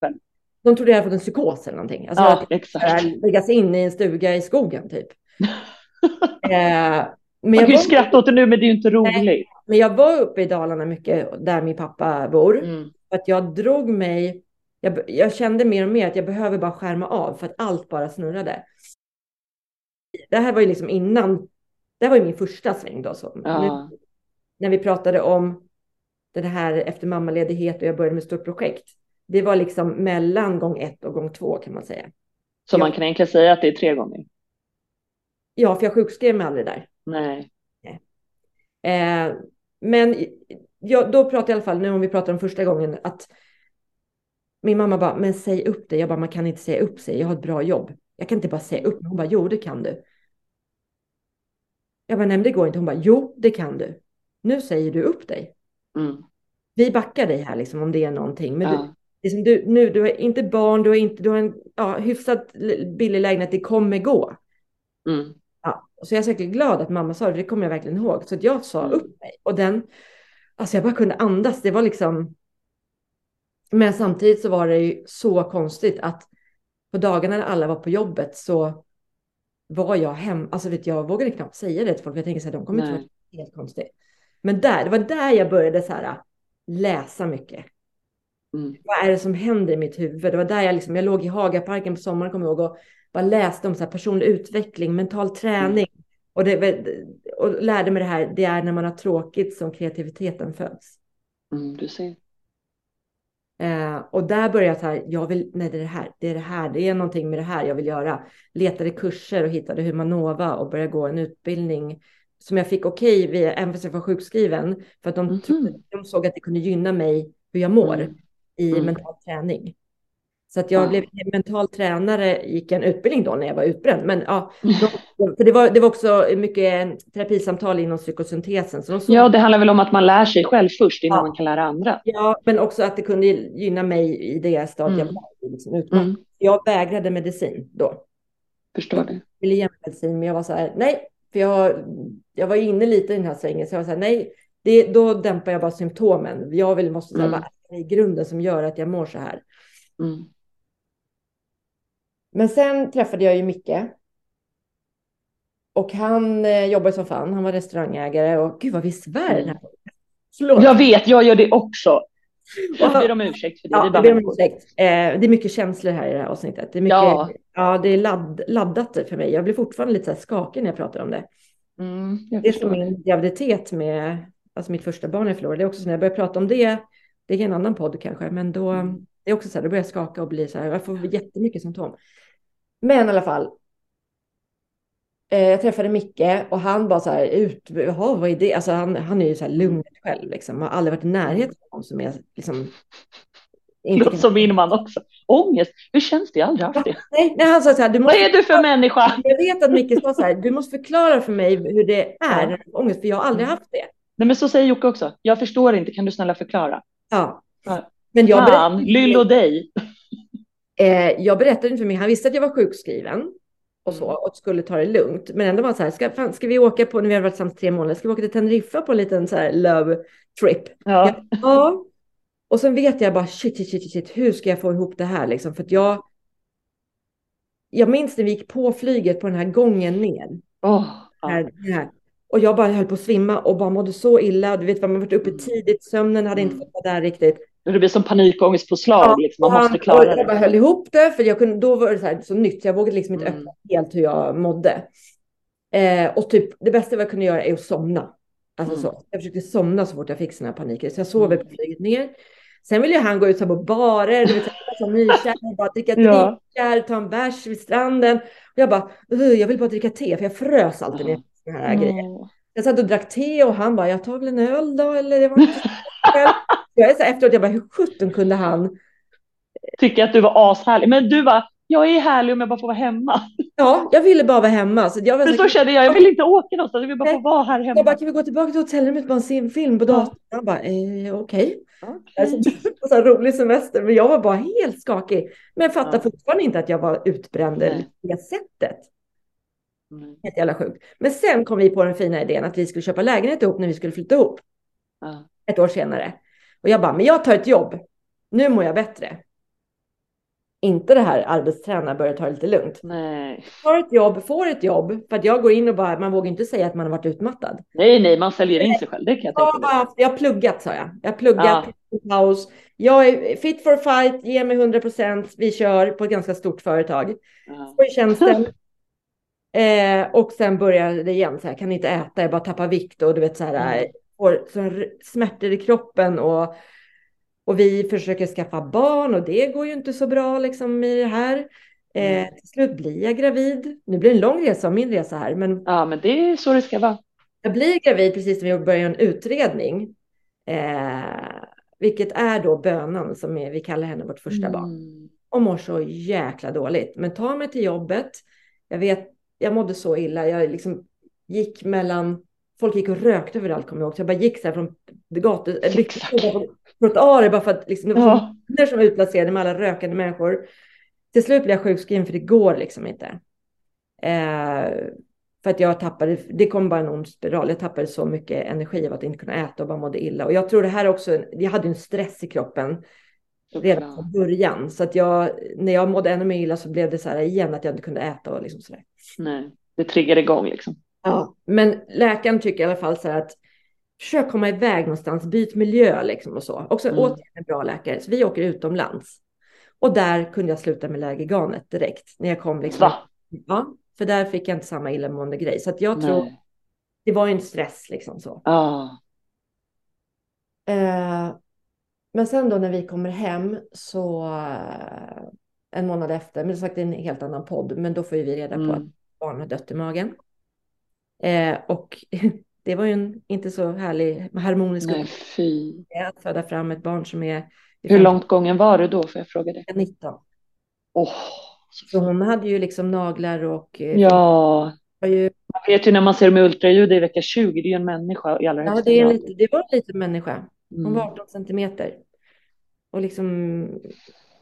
själv. De trodde jag hade fått en psykos eller någonting. Alltså ja, att exakt. lägga sig in i en stuga i skogen typ. eh, men man kan ju skratta åt det nu men det är ju inte roligt. Nej, men jag var uppe i Dalarna mycket där min pappa bor. Mm att jag drog mig, jag, jag, kände mer och mer att jag behöver bara skärma av för att allt bara snurrade. Det här var ju liksom innan, det här var ju min första sväng då. Så. Ja. Nu, när vi pratade om det här efter mammaledighet och jag började med ett stort projekt. Det var liksom mellan gång ett och gång två kan man säga. Så man kan egentligen säga att det är tre gånger? Ja, för jag sjukskrev mig aldrig där. Nej. Nej. Eh, men jag, då pratar jag i alla fall, nu om vi pratar om första gången, att min mamma bara, men säg upp det. Jag bara, man kan inte säga upp sig. Jag har ett bra jobb. Jag kan inte bara säga upp mig. Hon bara, jo, det kan du. Jag bara, nej, men det går inte. Hon bara, jo, det kan du. Nu säger du upp dig. Mm. Vi backar dig här, liksom, om det är någonting. Men ja. du, liksom, du, nu, du har inte barn, du har, inte, du har en ja, hyfsat billig lägenhet, det kommer gå. Mm. Ja, så jag är säkert glad att mamma sa det, det kommer jag verkligen ihåg. Så jag sa mm. upp mig. Och den, Alltså jag bara kunde andas. Det var liksom. Men samtidigt så var det ju så konstigt att på dagarna när alla var på jobbet så var jag hem. Alltså vet jag vågade knappt säga det till folk. Jag tänkte så här, de kommer inte tro helt konstigt. Men där, det var där jag började så här läsa mycket. Mm. Vad är det som händer i mitt huvud? Det var där jag liksom, jag låg i Hagaparken på sommaren, kommer jag ihåg, och bara läste om så här personlig utveckling, mental träning, och, det, och lärde mig det här, det är när man har tråkigt som kreativiteten föds. Mm, du ser. Eh, och där började jag så här, jag vill, nej det är det här, det är det här, det är någonting med det här jag vill göra. Letade kurser och hittade Humanova och började gå en utbildning som jag fick okej, okay, även fast jag var sjukskriven, för att de, mm trodde, de såg att det kunde gynna mig hur jag mår mm. i mm. mental träning. Så att jag Ja. blev mental tränare, gick en utbildning då när jag var utbränd. Men ja, Mm. de, för det var, det var också mycket terapisamtal inom psykosyntesen. Så såg, Ja, det handlar väl om att man lär sig själv först innan Ja. man kan lära andra. ja, men också att det kunde gynna mig i det stadiet jag Mm. var i, liksom. Mm. Jag vägrade medicin då. Förstår det. ville ge medicin, men jag var så här, nej, för jag, jag var inne lite i den här svängen, så jag var så här, nej, det, då dämpar jag bara symptomen. Jag vill, måste säga, Mm. vad är det i grunden som gör att jag mår så här? Mm. Men sen träffade jag ju Micke. Och han eh, jobbade som fan, han var restaurangägare och gud vad vi svär den här Förlåt. Jag vet, jag gör det också. Jag Ja. ber om ursäkt för det. Ja, det är bara ursäkt. Eh, det är mycket känslor här i det här avsnittet. Det är, mycket, Ja. ja. det är ladd, laddat för mig. Jag blir fortfarande lite så skakig när jag pratar om det. Mm, Det är som min graviditet med alltså mitt första barn jag förlorade. Det är också så när jag börjar prata om det, det är en annan podd kanske, men då Mm. det är också så här, då börjar jag skaka och bli så här, jag får jättemycket symptom. Men i alla fall. Eh, jag träffade Micke och han bara så här, ut, jaha, vad är det? Alltså han, han är ju så här lugnet själv liksom, har aldrig varit i närheten av någon som är liksom. Låter som min man också. Ångest, hur känns det? Jag har aldrig haft det. nej, nej, han sa så här, du Vad måste är du för människa? jag vet att Micke sa så här, du måste förklara för mig hur det är när du får ångest, för jag har aldrig haft det. Nej men så säger Jocke också. Jag förstår inte, kan du snälla förklara? Ja. Ja. Men jag Fan, berättade, Lyll och dig. Eh, jag berättade inte för mig, han visste att jag var sjukskriven och så Mm. och skulle ta det lugnt. Men ändå var det så här, ska, fan, ska vi åka på, när vi har varit tillsammans tre månader, ska vi åka till Teneriffa på en liten så här love trip? Ja. Ja. Och sen vet jag bara shit, shit, shit, shit, hur ska jag få ihop det här liksom? För att jag, jag minns när vi gick på flyget på den här gången ner. Ja. här, här. Och jag bara höll på att svimma och bara mådde så illa. Du vet man varit uppe Mm. tidigt, sömnen hade inte fått vara där riktigt. Det blir som panikångestpåslag. Ja, liksom. Man han- måste klara Jag bara det. höll ihop det, för jag kunde, då var det så, här, så nytt, så jag vågade liksom inte Mm. öppna helt hur jag mådde. Eh, och typ, det bästa jag kunde göra är att somna. Alltså Mm. så. Jag försökte somna så fort jag fick såna här paniker. Så jag sov Mm. på flyget ner. Sen ville han gå ut så på barer, du vet, så här, som nykär, bara dricka Ja. drinkar, ta en bärs vid stranden. Och jag bara, "Ugh, jag vill bara dricka te, för jag frös alltid när jag fick såna här grejer. Åh. Jag satt och drack te och han bara, jag tar väl en öl då, eller det var inte. Jag är så efteråt, jag bara, hur sjutton kunde han? Tycker att du var ashärlig. Men du bara, jag är härlig om jag bara får vara hemma. Ja, jag ville bara vara hemma. Så jag var så, så kände jag, jag vill inte åka någonstans, jag vill bara få vara här hemma. jag bara, kan vi gå tillbaka till hotellrummet och bara se en film på Ja. datorn? Han bara, eh, okej. Okej. Alltså, det var så här rolig semester, men jag var bara helt skakig. Men jag fattar Ja. fortfarande inte att jag var utbränd Nej. på det sättet. Mm. Helt jävla sjukt. Men sen kom vi på den fina idén att vi skulle köpa lägenhet ihop när vi skulle flytta ihop. Ja. Ett år senare. Och jag bara, men jag tar ett jobb. Nu mår jag bättre. Inte det här arbetsträna, börja ta det lite lugnt. Nej. Tar ett jobb, får ett jobb. För att jag går in och bara, man vågar inte säga att man har varit utmattad. nej, nej, man säljer in sig själv, det kan jag tänka bara mig. jag har pluggat sa jag. Jag har pluggat, Ja. paus. Jag är fit for fight, ge mig 100 procent. Vi kör på ett ganska stort företag. Ja. Får tjänsten. Eh, och sen börjar det igen, så här, kan inte äta, jag bara tappar vikt och du vet så här, Mm. Får smärtor i kroppen och, och vi försöker skaffa barn och det går ju inte så bra liksom i det här. Eh, till slut blir jag gravid. Nu blir det en lång resa, min resa här, men ja, men det är så det ska vara. jag blir gravid precis när vi börjar en utredning. Eh, vilket är då bönan som är, vi kallar henne vårt första barn Mm. och mår så jäkla dåligt. Men tar mig till jobbet. Jag vet, jag mådde så illa. Jag liksom gick mellan, folk gick och rökte överallt kommer jag ihåg. Så jag bara gick så här från gator, trottoarer bara för att liksom, det var Ja. ja. som var utplacerade med alla rökande människor. Till slut blev jag sjukskriven för det går liksom inte. Eh, för att jag tappade, det kom bara en ond spiral. Jag tappade så mycket energi av att inte kunna äta och bara mådde illa. Och jag tror det här också, jag hade ju en stress i kroppen redan från början. Så att jag, när jag mådde ännu mer illa så blev det så här igen att jag inte kunde äta och liksom sådär. Nej, det triggar igång liksom. Ja. Men läkaren tycker i alla fall så här att försök komma iväg någonstans, byt miljö liksom och så. Också Mm. återigen en bra läkare. Så vi åker utomlands. Och där kunde jag sluta med Lägerganet direkt. När jag kom liksom. Va? Ja, för där fick jag inte samma illamående grej. Så att jag tror, Nej. det var ju en stress liksom så. Ja. Eh, men sen då när vi kommer hem så eh, en månad efter, men sagt det är en helt annan podd, men då får vi reda på att Mm. barn har dött i magen. Eh, och det var ju en inte så härlig harmonisk Nej, fy. att föda fram ett barn som är Hur långt gången var du då, får jag fråga dig? 19. Åh, Så hon hade ju liksom naglar och eh, ja. ju, Man vet ju när man ser dem i ultraljud i vecka 20, det är ju en människa i allra ja, högsta det, är lite, det var en liten människa. Hon Mm. var 18 centimeter. Och liksom,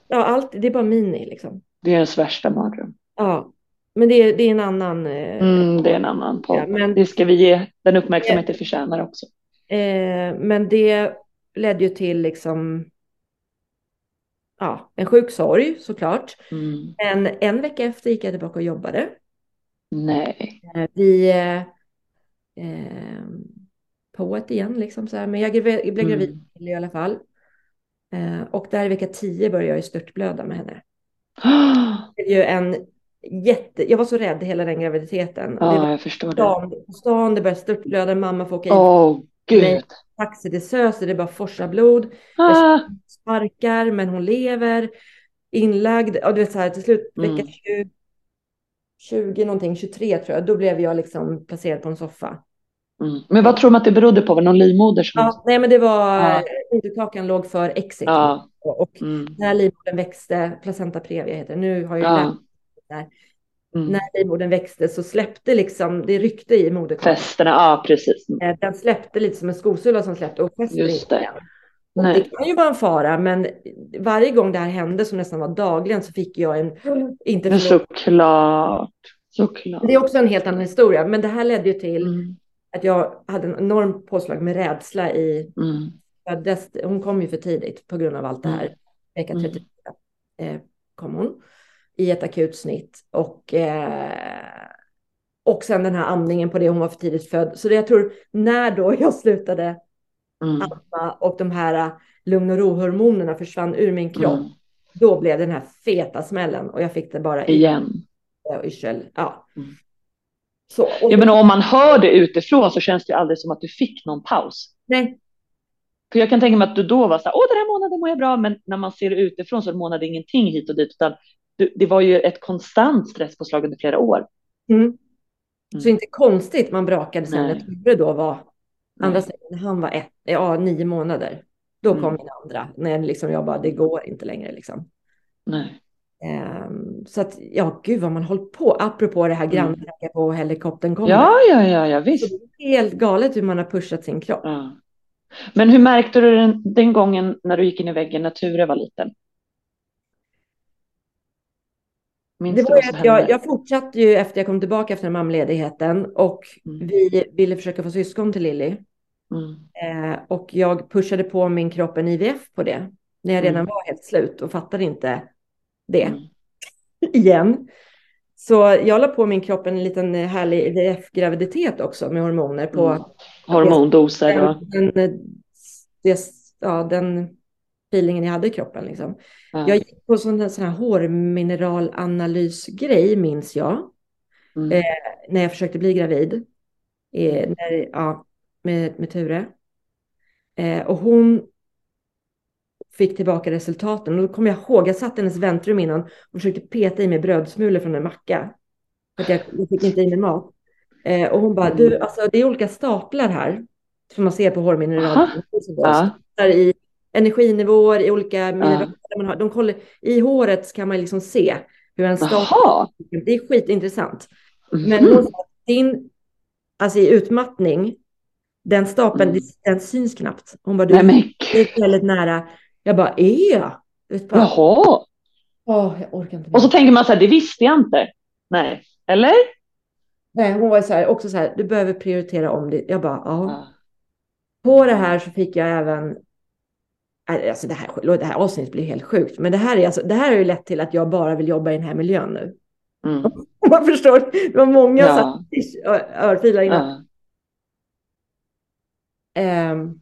ja, allt, det är bara mini liksom. Det är ens värsta mardröm. Ja, men det är, det är en annan. eh, Mm, det är en annan podd. Ja, men- Det ska vi ge den uppmärksamhet det förtjänar också. Eh, men det ledde ju till liksom, ja, en sjuk sorg såklart. Mm. Men en vecka efter gick jag tillbaka och jobbade. Nej. Eh, vi eh, eh, på ett igen liksom så här. Men jag, blev gravid Mm. i alla fall. Eh, och där i vecka 10 började jag ju störtblöda med henne. Det är ju en jätte, jag var så rädd hela den graviditeten. Det Ja, var jag förstår det. stan, på stan, det började störtblöda, mamma får åka in Åh, gud. taxi till SÖS, det bara forsar blod. Ah. sparkar, men hon lever. Inlagd, och du vet så här till slut Mm. vecka 20, 20 någonting, 23 tror jag, då blev jag liksom placerad på en soffa. Mm. Men vad tror man att det berodde på? Var det någon livmoder som... Ja, nej men det var, Ja. moderkakan låg för exit. Ja. Och Mm. när livmodern växte, placenta previa heter det, nu har jag Ja. lärt där. Mm. När livmodern växte så släppte liksom, det ryckte i moderkakan. Festerna, ja precis. Mm. Eh, Den släppte lite som en skosulla som släppte och fäste Just det. det kan ju vara en fara, men varje gång det här hände, som nästan var dagligen, så fick jag en, inte Men såklart. Såklart. det är också en helt annan historia, men det här ledde ju till Mm. att jag hade en enorm påslag med rädsla i, Mm. hon kom ju för tidigt på grund av allt det här, vecka Mm. 34 eh, kom hon i ett akut snitt och eh, och sen den här amningen på det, hon var för tidigt född. Så det jag tror, när då jag slutade Mm. amma och de här äh, lugn och ro-hormonerna försvann ur min kropp, Mm. då blev den här feta smällen och jag fick det bara i Igen. yrsel. Ja. Mm. Så, och Ja, men om man hör det utifrån så känns det ju aldrig som att du fick någon paus. nej, För jag kan tänka mig att du då var så här, åh den här månaden mår jag bra, men när man ser det utifrån så månade ingenting hit och dit, utan det var ju ett konstant stresspåslag under flera år. mm. så Mm. inte konstigt man brakade sen när Ture då var, andra när han var ett, ja, nio månader. Då Mm. kom min andra, när liksom jag bara, det går inte längre liksom. Nej. Ehm, så att, ja, gud vad man hållit på, apropå det här Mm. grannsäkra på helikoptern kommer. Ja, ja, ja, ja, visst. det är helt galet hur man har pushat sin kropp. Ja. Men hur märkte du den, den gången när du gick in i väggen när Ture var liten? Minns Det var ju att jag, jag fortsatte ju efter jag kom tillbaka efter mammaledigheten och Mm. vi ville försöka få syskon till Lilly. Mm. Eh, och jag pushade på min kropp en IVF på det. När jag redan Mm. var helt slut och fattade inte det Mm. igen. Så jag la på min kropp en liten härlig IVF-graviditet också med hormoner på Mm. Hormondoser den, den, det, ja, den feelingen jag hade i kroppen. Liksom. Ja. Jag gick på sån här, sån här hårmineralanalysgrej minns jag. Mm. eh, när jag försökte bli gravid. Eh, när, ja, med, med Ture. Eh, och hon fick tillbaka resultaten. Och då kommer jag ihåg, jag satt i hennes väntrum innan och försökte peta i mig brödsmulor från en macka. För att jag, jag fick inte i mig mat. Eh, och hon bara, Mm. du, alltså det är olika staplar här. Som man ser på hårmineral. Aha. Ja. Där i energinivåer, i olika mineraler. Man har, de kollar, I håret kan man liksom se hur en Jaha. det är skitintressant. Mhm. Men din, alltså i utmattning, den stapeln, Mm. den syns knappt. Hon bara, du Nej är väldigt nära. Jag bara, är jag? Bara, jaha. Åh, jag orkar inte. Och så tänker man så här, det visste jag inte. Nej. Eller? Nej, hon var så här, också så här, du behöver prioritera om det. Jag bara. Ja. På det här så fick jag även, alltså det här, det här avsnittet blir helt sjukt, men det här, är alltså, det här har ju lett till att jag bara vill jobba i den här miljön nu. Mm. Man förstår, det var många Ja. örfilar innan. Ja. Ehm,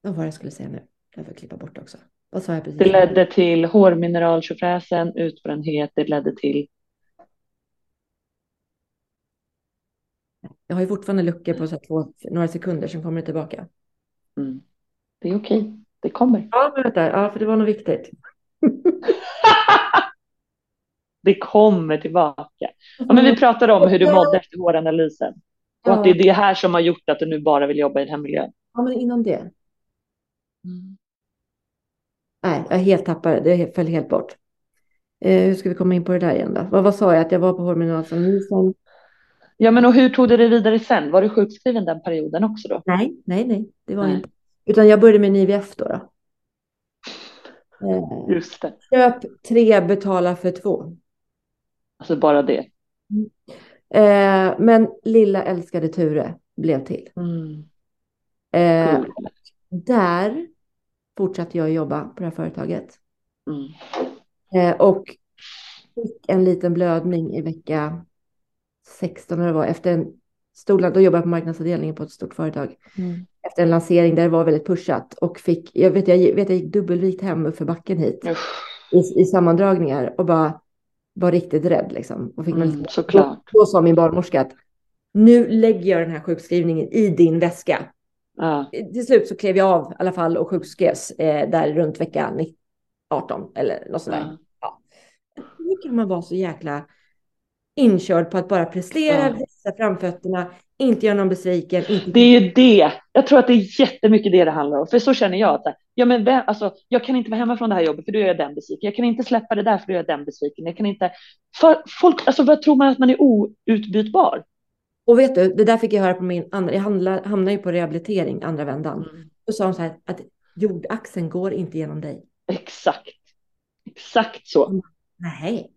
vad var det jag skulle säga nu? Jag får klippa bort också. Vad sa jag precis? Det ledde till hårmineraltjofräsen, utbrändhet, det ledde till... Jag har ju fortfarande luckor på så här två, några sekunder, sen kommer det tillbaka. Mm. Det är okej, det kommer. Ja, men vänta. Ja, för det var något viktigt. det kommer tillbaka. Ja, men vi pratade om hur du mådde efter håranalysen. Och att det är det här som har gjort att du nu bara vill jobba i den här miljön. Ja, men innan det. Mm. Nej, jag är helt tappad. Det föll helt bort. Eh, hur ska vi komma in på det där igen då? Vad, vad sa jag att jag var på hormonalanalysen? Ja, men och hur tog du dig vidare sen? Var du sjukskriven den perioden också då? Nej, nej, nej, det var nej. inte. Utan jag började med en IVF då. då. Eh, Just det. Köp tre, betala för två. Alltså bara det. Mm. Eh, men lilla älskade Ture blev till. Mm. Eh, där fortsatte jag jobba på det här företaget. Mm. Eh, och fick en liten blödning i vecka 16 det var efter en stor, då jobbade jag på marknadsavdelningen på ett stort företag. Mm. Efter en lansering där det var väldigt pushat och fick, jag vet jag, vet, jag gick dubbelvikt hem för backen hit i, i sammandragningar och bara var riktigt rädd liksom. Och fick mm, man, såklart. Då, då sa min barnmorska att nu lägger jag den här sjukskrivningen i din väska. Ja. Till slut så klev jag av i alla fall och sjukskrevs eh, där runt vecka 18 eller något sådär. Ja. Ja. Hur kan man vara så jäkla inkörd på att bara prestera, ja. visa framfötterna, inte göra någon besviken. Inte... Det är ju det. Jag tror att det är jättemycket det det handlar om. För så känner jag att ja, men vem, alltså, jag kan inte vara hemma från det här jobbet för då är jag den besviken. Jag kan inte släppa det där för då är jag den besviken. Jag kan inte. För folk, alltså vad tror man att man är outbytbar? Och vet du, det där fick jag höra på min andra, jag hamnade ju på rehabilitering andra vändan. Mm. Då sa hon så här att jordaxeln går inte genom dig. Exakt. Exakt så. Nej,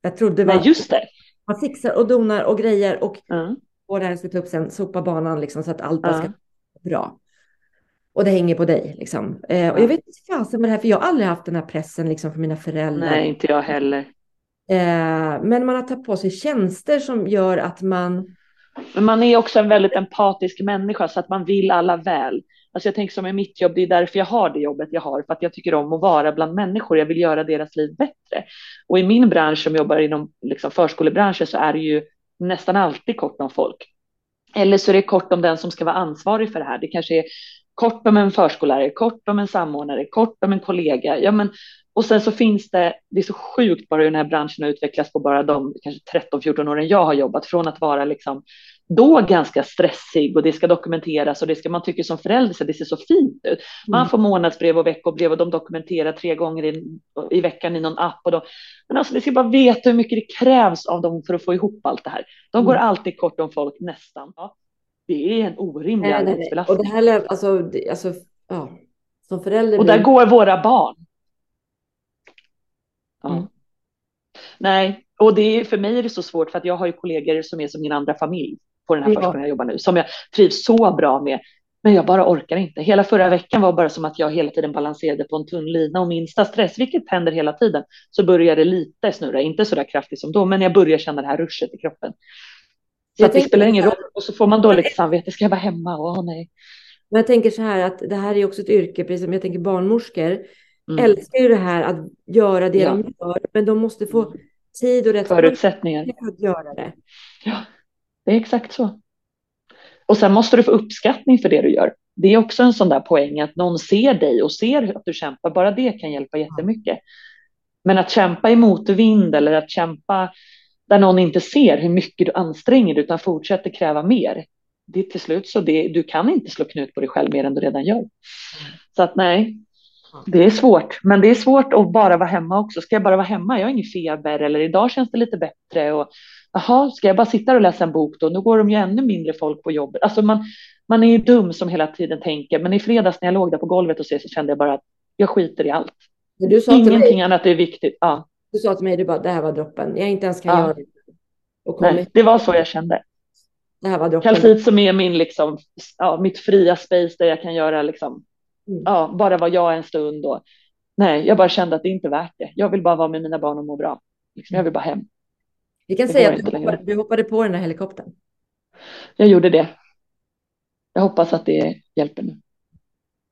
jag trodde Nej, just det. Man fixar och donar och grejer och mm. får det här att upp sen, sopa banan liksom så att allt bara ska vara bra. Och det hänger på dig liksom. Eh, och jag vet inte fasen med det här, för jag har aldrig haft den här pressen liksom från mina föräldrar. Nej, inte jag heller. Eh, men man har tagit på sig tjänster som gör att man men man är också en väldigt empatisk människa så att man vill alla väl. Alltså jag tänker som i mitt jobb, det är därför jag har det jobbet jag har, för att jag tycker om att vara bland människor. Jag vill göra deras liv bättre. Och i min bransch som jobbar inom liksom förskolebranschen så är det ju nästan alltid kort om folk. Eller så är det kort om den som ska vara ansvarig för det här. Det kanske är kort om en förskollärare, kort om en samordnare, kort om en kollega. Ja, men, och sen så finns det, det är så sjukt bara hur den här branschen har utvecklats på bara de kanske 13-14 åren jag har jobbat, från att vara liksom då ganska stressig och det ska dokumenteras och det ska man tycker som förälder så det ser så fint ut. Man mm. får månadsbrev och veckobrev och de dokumenterar tre gånger i, i veckan i någon app och de, men alltså det ska bara veta hur mycket det krävs av dem för att få ihop allt det här. De mm. går alltid kort om folk nästan. Ja. Det är en orimlig nej, arbetsbelastning. Och det här, alltså, alltså, ja, som förälder. Och där blir... går våra barn. Ja. Mm. Nej, och det är, för mig är det så svårt för att jag har ju kollegor som är som min andra familj på den här ja. förskolan jag jobbar nu, som jag trivs så bra med. Men jag bara orkar inte. Hela förra veckan var bara som att jag hela tiden balanserade på en tunn lina och minsta stress, vilket händer hela tiden, så börjar det lite snurra, inte så där kraftigt som då, men jag börjar känna det här ruschet i kroppen. Så det spelar ingen roll och så får man dåligt samvete, ska jag vara hemma? Åh nej. Men jag tänker så här att det här är också ett yrke, precis som jag tänker barnmorskor, mm. älskar ju det här att göra det ja. de gör, men de måste få tid och rätt förutsättningar att göra det. Ja, det är exakt så. Och sen måste du få uppskattning för det du gör. Det är också en sån där poäng att någon ser dig och ser att du kämpar. Bara det kan hjälpa jättemycket. Men att kämpa i motvind eller att kämpa där någon inte ser hur mycket du anstränger dig utan fortsätter kräva mer. Det är till slut så det, du kan inte slå knut på dig själv mer än du redan gör. Så att nej, det är svårt, men det är svårt att bara vara hemma också. Ska jag bara vara hemma? Jag har ingen feber eller idag känns det lite bättre och jaha, ska jag bara sitta och läsa en bok då? Nu går de ju ännu mindre folk på jobbet. Alltså man, man är ju dum som hela tiden tänker, men i fredags när jag låg där på golvet och så, så kände jag bara att jag skiter i allt. Du sa Ingenting mig, annat är viktigt. Ja. Du sa till mig, du bara, det här var droppen. Jag inte ens kan ja. göra det. Nej, det var så jag kände. Det här var droppen. Kalsit som är min, liksom, ja, mitt fria space där jag kan göra liksom, mm. ja, bara vara jag en stund. Och, nej, jag bara kände att det inte är värt det. Jag vill bara vara med mina barn och må bra. Liksom, jag vill bara hem. Vi kan det säga att du hoppade, du hoppade på den där helikoptern. Jag gjorde det. Jag hoppas att det hjälper nu.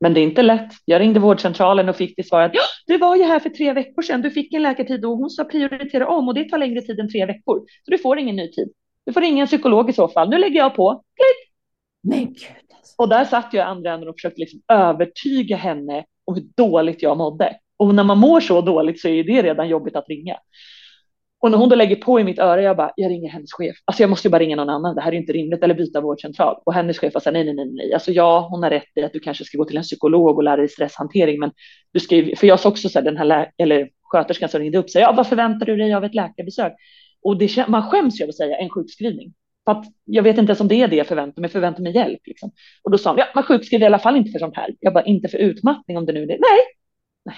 Men det är inte lätt. Jag ringde vårdcentralen och fick det svaret. Ja, du var ju här för tre veckor sedan. Du fick en läkartid och hon sa prioritera om och det tar längre tid än tre veckor. Så du får ingen ny tid. Du får ringa en psykolog i så fall. Nu lägger jag på. Klick! Men gud. Alltså. Och där satt jag i andra änden och försökte liksom övertyga henne om hur dåligt jag mådde. Och när man mår så dåligt så är det redan jobbigt att ringa. Och när hon då lägger på i mitt öra, jag bara, jag ringer hennes chef. Alltså jag måste ju bara ringa någon annan. Det här är inte rimligt. Eller byta vårdcentral. Och hennes chef var så här, nej, nej, nej, nej. Alltså ja, hon har rätt i att du kanske ska gå till en psykolog och lära dig stresshantering. Men du ska ju, för jag sa också så här, den här lä eller sköterskan som ringde upp säger ja, vad förväntar du dig av ett läkarbesök? Och det, man skäms ju av att säga en sjukskrivning. För att jag vet inte ens om det är det jag förväntar mig, jag förväntar mig hjälp. Liksom. Och då sa hon, ja, man sjukskriver i alla fall inte för sånt här. Jag bara, inte för utmattning om det nu är det. Nej,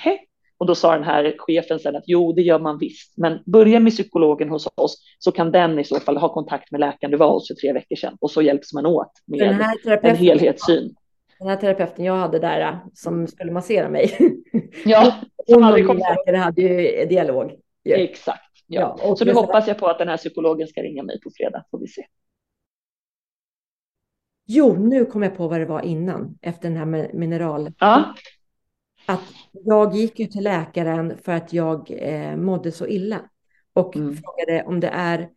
nej. Och då sa den här chefen sen att jo, det gör man visst, men börja med psykologen hos oss så kan den i så fall ha kontakt med läkaren du var hos för tre veckor sedan och så hjälps man åt med en helhetssyn. Den här terapeuten jag hade där som skulle massera mig. Ja, hon och min läkare hade ju dialog. Ja. Exakt. Ja. ja så nu hoppas jag på att den här psykologen ska ringa mig på fredag, får vi se. Jo, nu kom jag på vad det var innan, efter den här mineral... Ja. Att jag gick ju till läkaren för att jag eh, mådde så illa och mm. frågade om det är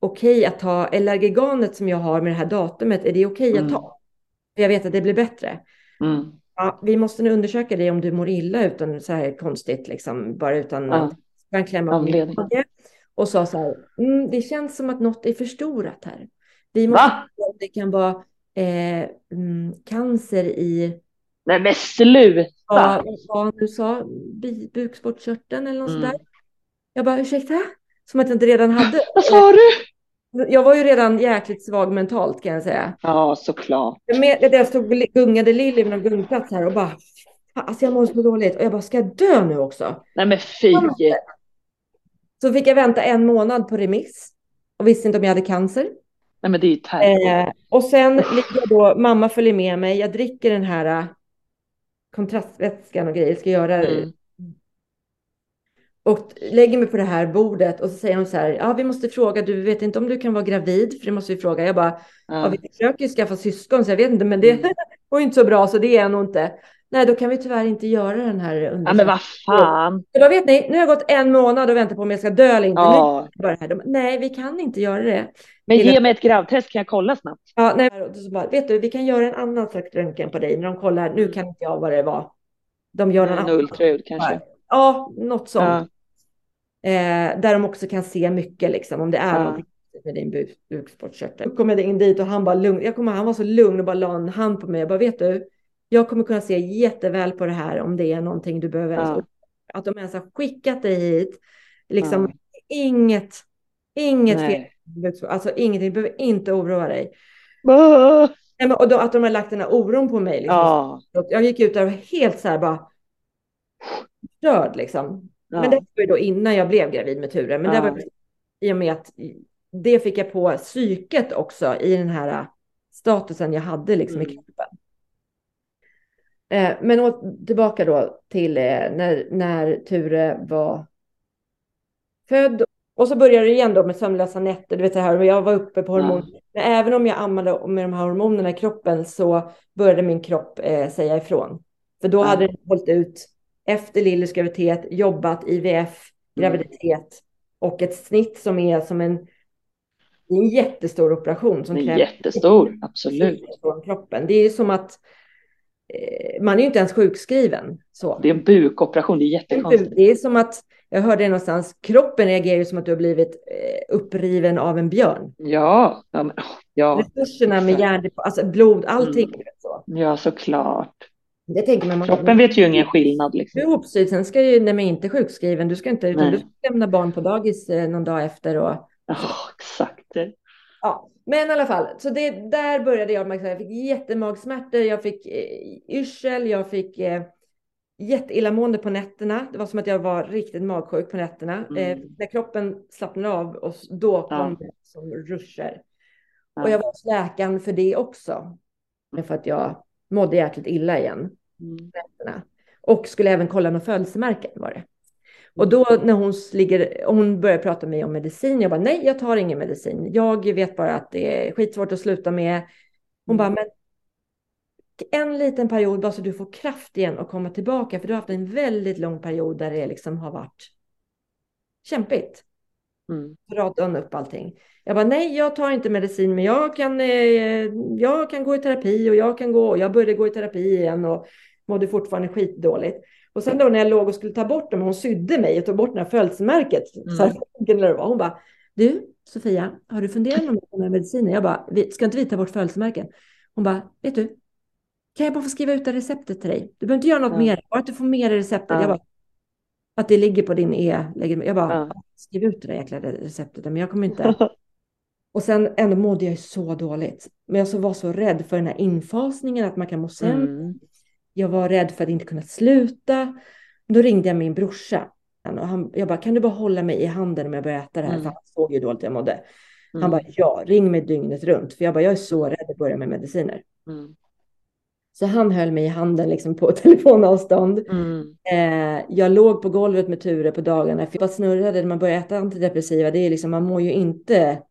okej okay att ta Elargiganet som jag har med det här datumet, är det okej okay mm. att ta? För jag vet att det blir bättre. Mm. Ja, vi måste nu undersöka dig om du mår illa utan så här konstigt, liksom, bara utan ja. att klämma på Och sa så här, mm, det känns som att något är förstorat här. Vi måste Va? det kan vara eh, mm, cancer i... Nej men sluta! Ja, vad du sa, bukspottkörteln eller något mm. sådär. Jag bara, ursäkta? Som att jag inte redan hade. Vad sa du? Jag var ju redan jäkligt svag mentalt kan jag säga. Ja, såklart. Med, jag stod och gungade Lilly vid någon gungplats här och bara, alltså jag mår så dåligt och jag bara, ska jag dö nu också? Nej men fy. Så fick jag vänta en månad på remiss och visste inte om jag hade cancer. Nej men det är ju. Eh, och sen ligger jag då, mamma följer med mig, jag dricker den här kontrastvätskan och grejer, ska göra mm. Och lägger mig på det här bordet och så säger hon så här, ja vi måste fråga, du vet inte om du kan vara gravid, för det måste vi fråga. Jag bara, ja, ja vi försöker ju skaffa syskon så jag vet inte, men det mm. går inte så bra så det är jag nog inte. Nej, då kan vi tyvärr inte göra den här undersökningen. Ja, men vad fan. Jag bara, vet ni, nu har jag gått en månad och väntat på om jag ska dö eller inte. Ja. Nu, nej, vi kan inte göra det. Men ge mig ett gravtest, kan jag kolla snabbt? Ja, nej, så bara, vet du, vi kan göra en annan slags röntgen på dig när de kollar. Nu kan inte jag vad det var. De gör en, en ultraljud kanske. Ja, något sånt. Ja. Eh, där de också kan se mycket, liksom, om det är ja. någonting med din buk, bukspottkörtel. Då kom jag in dit och han bara lugn. Jag kommer, han var så lugn och bara la en hand på mig. Jag bara, vet du, jag kommer kunna se jätteväl på det här om det är någonting du behöver. Ja. Att de ens har skickat dig hit. Liksom ja. inget, inget fel. Alltså ingenting, du behöver inte oroa dig. Uh. Och då, att de har lagt den här oron på mig. Liksom. Ja. Jag gick ut där och var helt så här bara störd liksom. Men det var ju då innan jag blev gravid med Ture. Men det var i och med att det fick jag på psyket också i den här statusen jag hade liksom mm. i kroppen. Eh, men tillbaka då till eh, när, när Ture var född. Och så började det igen då med sömnlösa nätter. Du vet det här, jag var uppe på hormoner. Mm. Men även om jag ammade med de här hormonerna i kroppen så började min kropp eh, säga ifrån. För då mm. hade den hållit ut efter Lillys graviditet, jobbat IVF, mm. graviditet mm. och ett snitt som är som en, en jättestor operation. Som kräver jättestor, absolut. Från kroppen. Det är som att man är ju inte ens sjukskriven. Så. Det är en bukoperation, det är jättekonstigt. Det är som att, jag hörde det någonstans, kroppen reagerar ju som att du har blivit eh, uppriven av en björn. Ja, ja, ja. Resurserna med hjärn, alltså blod, allting. Mm. Så. Ja, såklart. Det tänker man, Kroppen vet ju ingen skillnad. Liksom. Jo, precis. Sen ska ju, när man inte är sjukskriven, du ska inte, utan du ska lämna barn på dagis eh, någon dag efter. Och, oh, exakt. Ja, men i alla fall, så det, där började jag märka, jag fick jättemagsmärtor, jag fick eh, yrsel, jag fick eh, jätteillamående på nätterna. Det var som att jag var riktigt magsjuk på nätterna. Mm. Eh, när kroppen slappnade av och då kom ja. det som ruscher. Ja. Och jag var hos läkaren för det också. För att jag mådde jäkligt illa igen. Mm. Och skulle även kolla några födelsemärken var det. Och då när hon ligger, hon börjar prata med mig om medicin, jag bara nej, jag tar ingen medicin. Jag vet bara att det är skitsvårt att sluta med. Hon bara, men en liten period bara så du får kraft igen och komma tillbaka, för du har haft en väldigt lång period där det liksom har varit kämpigt. Mm. Rada upp allting. Jag bara, nej, jag tar inte medicin, men jag kan, eh, jag kan gå i terapi och jag kan gå, jag började gå i terapi igen och mådde fortfarande skitdåligt. Och sen då när jag låg och skulle ta bort dem, hon sydde mig och tog bort det här födelsemärket. Mm. Så här, hon bara, du Sofia, har du funderat på den här medicinen? Jag bara, ska inte vi ta bort födelsemärken? Hon bara, vet du, kan jag bara få skriva ut det receptet till dig? Du behöver inte göra något ja. mer, bara att du får med det receptet. Ja. Jag bara, Att det ligger på din e-lägenhet. Jag bara, ja. skriv ut det där jäkla receptet, men jag kommer inte. Och sen ändå mådde jag så dåligt. Men jag var så rädd för den här infasningen, att man kan må sämre. Mm. Jag var rädd för att inte kunna sluta. Då ringde jag min brorsa. Och han, jag bara, kan du bara hålla mig i handen om jag börjar äta det här? Mm. För han såg ju dåligt jag mådde. Mm. Han bara, ja, ring mig dygnet runt. För jag bara, jag är så rädd att börja med mediciner. Mm. Så han höll mig i handen liksom på telefonavstånd. Mm. Eh, jag låg på golvet med Ture på dagarna. För jag bara snurrade när man börjar äta antidepressiva. Det är liksom, man mår ju inte.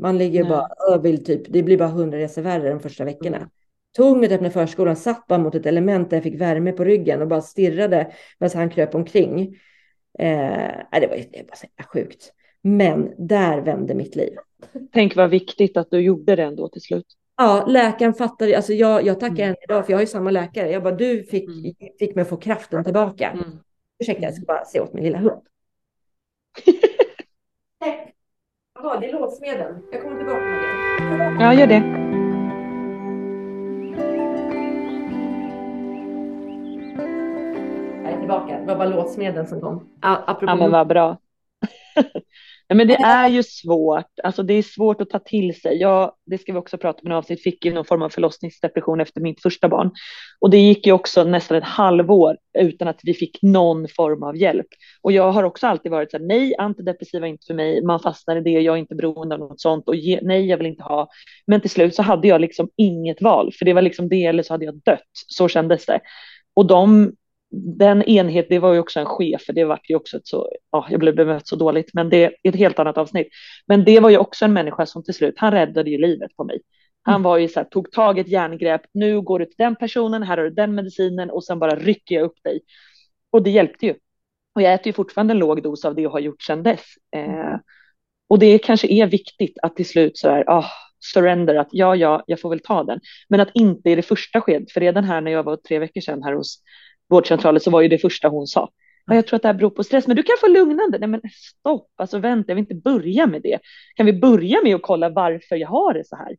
Man ligger Nej. bara och vill typ. Det blir bara hundra resor värre de första veckorna. Mm. Tog mig öppna förskolan, satt bara mot ett element där jag fick värme på ryggen och bara stirrade medan han kröp omkring. Eh, det var, det var så sjukt. Men där vände mitt liv. Tänk vad viktigt att du gjorde det ändå till slut. Ja, läkaren fattade. Alltså jag, jag tackar mm. idag, för jag har ju samma läkare. Jag bara, du fick, mm. fick mig att få kraften tillbaka. Mm. Ursäkta, jag ska bara se åt min lilla hund. Jaha, det är låsmedel. Jag kommer tillbaka med det. Ja, gör det. Tillbaka. Det var bara låsmedel som kom. Apropå... Ja, men vad bra. men det är ju svårt, alltså det är svårt att ta till sig. Jag, det ska vi också prata om i avsnitt, fick ju någon form av förlossningsdepression efter mitt första barn. Och det gick ju också nästan ett halvår utan att vi fick någon form av hjälp. Och jag har också alltid varit så här, nej, antidepressiva inte för mig, man fastnar i det, jag är inte beroende av något sånt och ge, nej, jag vill inte ha. Men till slut så hade jag liksom inget val, för det var liksom det eller så hade jag dött, så kändes det. Och de den enhet, det var ju också en chef, för det var ju också ett så, ja, jag blev bemött så dåligt, men det är ett helt annat avsnitt. Men det var ju också en människa som till slut, han räddade ju livet på mig. Han mm. var ju så här, tog tag i ett järngrepp, nu går du till den personen, här har du den medicinen och sen bara rycker jag upp dig. Och det hjälpte ju. Och jag äter ju fortfarande en låg dos av det jag har gjort sedan dess. Eh, och det kanske är viktigt att till slut så är, ah, surrender, att ja, ja, jag får väl ta den. Men att inte i det första skedet, för redan här när jag var tre veckor sedan här hos vårdcentralen så var ju det första hon sa. Ja, jag tror att det här beror på stress, men du kan få lugnande. Nej, men stopp, alltså vänta, jag vill inte börja med det. Kan vi börja med att kolla varför jag har det så här?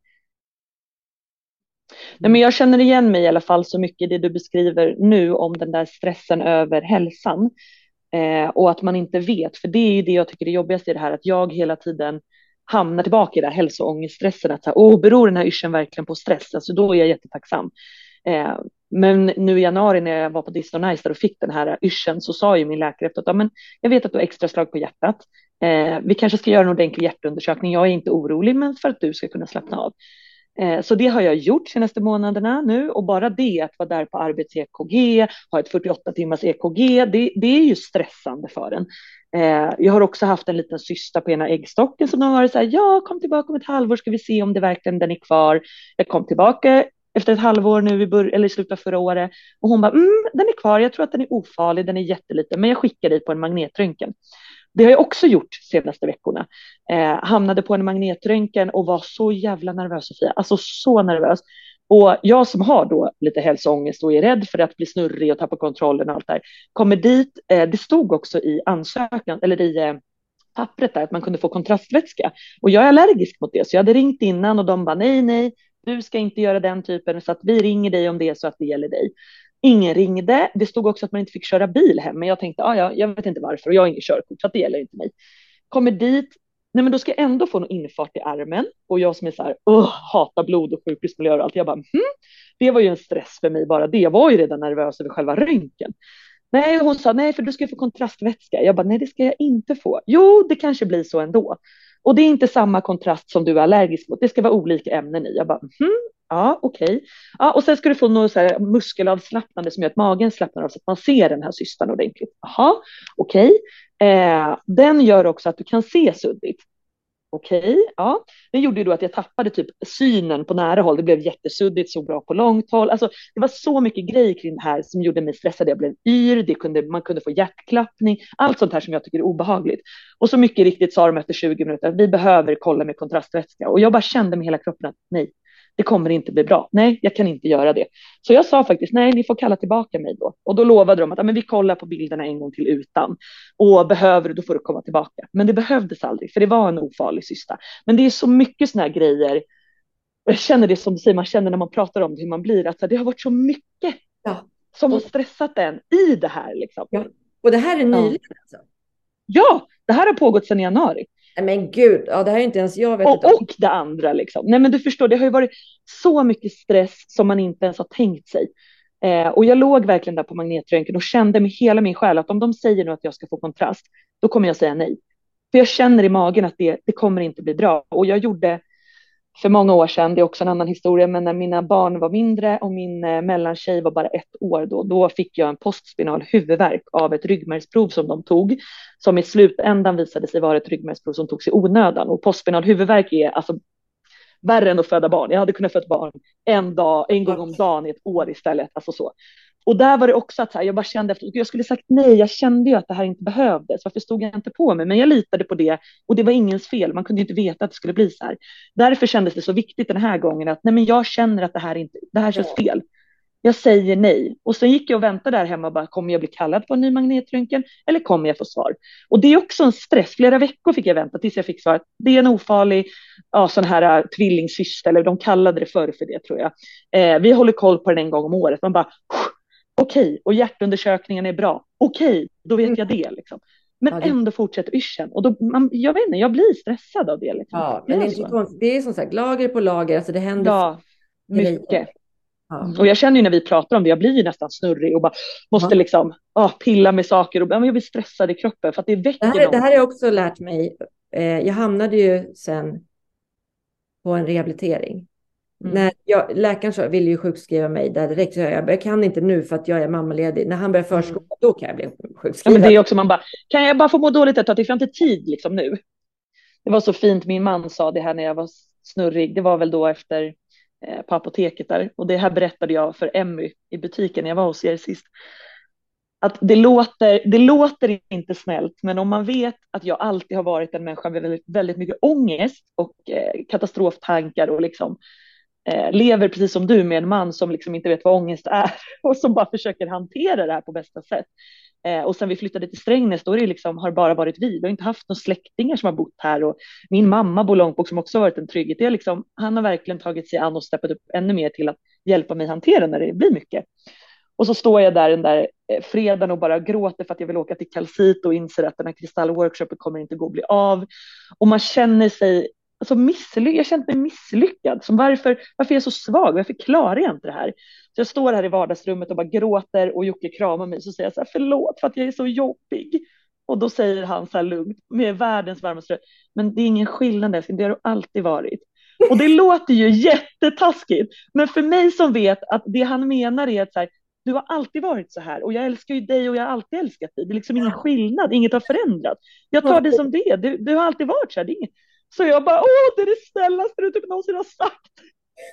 Nej, men jag känner igen mig i alla fall så mycket i det du beskriver nu om den där stressen över hälsan eh, och att man inte vet, för det är ju det jag tycker är jobbigast i det här, att jag hela tiden hamnar tillbaka i det här hälsoångeststressen, att så här, oh, beror den här yrseln verkligen på stress? Alltså då är jag jättetacksam. Eh, men nu i januari när jag var på Disney och fick den här yrseln så sa ju min läkare efteråt, ja, men jag vet att du har extra slag på hjärtat. Eh, vi kanske ska göra en ordentlig hjärtundersökning. Jag är inte orolig, men för att du ska kunna slappna av. Eh, så det har jag gjort senaste månaderna nu och bara det att vara där på arbets-EKG, ha ett 48 timmars EKG, det, det är ju stressande för en. Eh, jag har också haft en liten cysta på ena äggstocken som har varit så här, ja, kom tillbaka om ett halvår ska vi se om det verkligen den är kvar. Jag kom tillbaka efter ett halvår nu i, bör- eller i slutet av förra året. Och hon bara, mm, den är kvar, jag tror att den är ofarlig, den är jätteliten, men jag skickar dig på en magnetröntgen. Det har jag också gjort senaste veckorna. Eh, hamnade på en magnetröntgen och var så jävla nervös Sofia, alltså så nervös. Och jag som har då lite hälsoångest och är rädd för att bli snurrig och tappa kontrollen och allt där, kommer dit. Eh, det stod också i ansökan, eller i eh, pappret där, att man kunde få kontrastvätska. Och jag är allergisk mot det, så jag hade ringt innan och de bara nej, nej, du ska inte göra den typen så att vi ringer dig om det är så att det gäller dig. Ingen ringde. Det stod också att man inte fick köra bil hem, men jag tänkte, ah, ja, jag vet inte varför och jag har inget körkort så att det gäller inte mig. Kommer dit, nej men då ska jag ändå få någon infart i armen och jag som är så här, oh, hatar blod och sjukhusmiljö och allt. Jag bara, hm, det var ju en stress för mig bara det. Jag var ju redan nervös över själva röntgen. Nej, hon sa nej, för du ska få kontrastvätska. Jag bara, nej, det ska jag inte få. Jo, det kanske blir så ändå. Och det är inte samma kontrast som du är allergisk mot. Det ska vara olika ämnen i. Jag bara, mm, ja, okej. Okay. Ja, och sen ska du få något så här muskelavslappnande som gör att magen slappnar av så att man ser den här cystan ordentligt. Jaha, okej. Okay. Eh, den gör också att du kan se suddigt. Okej, okay, ja. Det gjorde ju då att jag tappade typ synen på nära håll. Det blev jättesuddigt, så bra på långt håll. Alltså, det var så mycket grejer kring det här som gjorde mig stressad. Jag blev yr, det kunde, man kunde få hjärtklappning, allt sånt här som jag tycker är obehagligt. Och så mycket riktigt sa de efter 20 minuter att vi behöver kolla med kontrastvätska. Och jag bara kände med hela kroppen att nej, det kommer inte bli bra. Nej, jag kan inte göra det. Så jag sa faktiskt nej, ni får kalla tillbaka mig då. Och då lovade de att men vi kollar på bilderna en gång till utan. Och behöver du, då får du komma tillbaka. Men det behövdes aldrig, för det var en ofarlig cysta. Men det är så mycket sådana här grejer. Jag känner det som du säger, man känner när man pratar om hur man blir, att det har varit så mycket ja. som har stressat en i det här. Liksom. Ja. Och det här är nyligen ja. alltså? Ja, det här har pågått sedan januari. Men gud, ja, det här är inte ens jag vet och, och det andra liksom. Nej men du förstår, det har ju varit så mycket stress som man inte ens har tänkt sig. Eh, och jag låg verkligen där på magnetröntgen och kände med hela min själ att om de säger nu att jag ska få kontrast, då kommer jag säga nej. För jag känner i magen att det, det kommer inte bli bra. Och jag gjorde för många år sedan, det är också en annan historia, men när mina barn var mindre och min eh, mellantjej var bara ett år då, då fick jag en postspinal huvudvärk av ett ryggmärgsprov som de tog, som i slutändan visade sig vara ett ryggmärgsprov som togs i onödan. Och postspinal huvudvärk är alltså värre än att föda barn. Jag hade kunnat föda barn en dag, en gång om dagen i ett år istället. Alltså så. Och där var det också att här, jag bara kände efter, jag skulle sagt nej, jag kände ju att det här inte behövdes, varför stod jag inte på mig? Men jag litade på det och det var ingens fel, man kunde inte veta att det skulle bli så här. Därför kändes det så viktigt den här gången att nej men jag känner att det här, inte, det här känns fel jag säger nej. Och sen gick jag och väntade där hemma och bara, kommer jag bli kallad på en ny magnetröntgen eller kommer jag få svar? Och det är också en stress. Flera veckor fick jag vänta tills jag fick svar. Det är en ofarlig ja, sån här uh, tvillingsyster, eller de kallade det förr för det tror jag. Eh, vi håller koll på den en gång om året. Man bara, okej, okay. och hjärtundersökningen är bra. Okej, okay, då vet jag det. Liksom. Men ja, det... ändå fortsätter yrseln. Och då, man, jag vet inte, jag blir stressad av det. Liksom. Ja, men det är, så. det är som sagt lager på lager, alltså det händer. Ja, mycket. Mm. Och jag känner ju när vi pratar om det, jag blir ju nästan snurrig och bara måste ja. liksom ah, pilla med saker och jag blir stressad i kroppen för att det väcker det här, det här har jag också lärt mig. Eh, jag hamnade ju sen på en rehabilitering. Mm. När jag, läkaren ville ju sjukskriva mig där direkt. Så jag, jag kan inte nu för att jag är mammaledig. När han börjar mm. förskola, mm. då kan jag bli sjukskriven. Ja, men det är också man bara, kan jag bara få må dåligt ett tag till, för jag har inte tid liksom nu. Det var så fint, min man sa det här när jag var snurrig. Det var väl då efter Eh, på apoteket där. Och det här berättade jag för Emmy i butiken när jag var hos er sist. Att det låter, det låter inte snällt, men om man vet att jag alltid har varit en människa med väldigt, väldigt mycket ångest och eh, katastroftankar och liksom Eh, lever precis som du med en man som liksom inte vet vad ångest är och som bara försöker hantera det här på bästa sätt. Eh, och sen vi flyttade till Strängnäs, då är det liksom, har det bara varit vi. Vi har inte haft några släktingar som har bott här och min mamma bor långt bort som också varit en trygghet. Det är liksom, han har verkligen tagit sig an och steppat upp ännu mer till att hjälpa mig hantera när det blir mycket. Och så står jag där den där eh, fredagen och bara gråter för att jag vill åka till Calcito och inser att den här kristallworkshopen kommer inte gå att bli av. Och man känner sig alltså missly- Jag känt mig misslyckad. Som varför, varför är jag så svag? Varför klarar jag inte det här? Så jag står här i vardagsrummet och bara gråter och Jocke kramar mig. Så säger jag så här, förlåt för att jag är så jobbig. Och då säger han så här lugnt med världens varmaste röst. Men det är ingen skillnad där, det har du alltid varit. Och det låter ju jättetaskigt. Men för mig som vet att det han menar är att så här, du har alltid varit så här och jag älskar ju dig och jag har alltid älskat dig. Det är liksom ingen skillnad, inget har förändrats. Jag tar det som det du, du har alltid varit så här. Det är inget, så jag bara, åh, det är det snällaste du typ någonsin har sagt.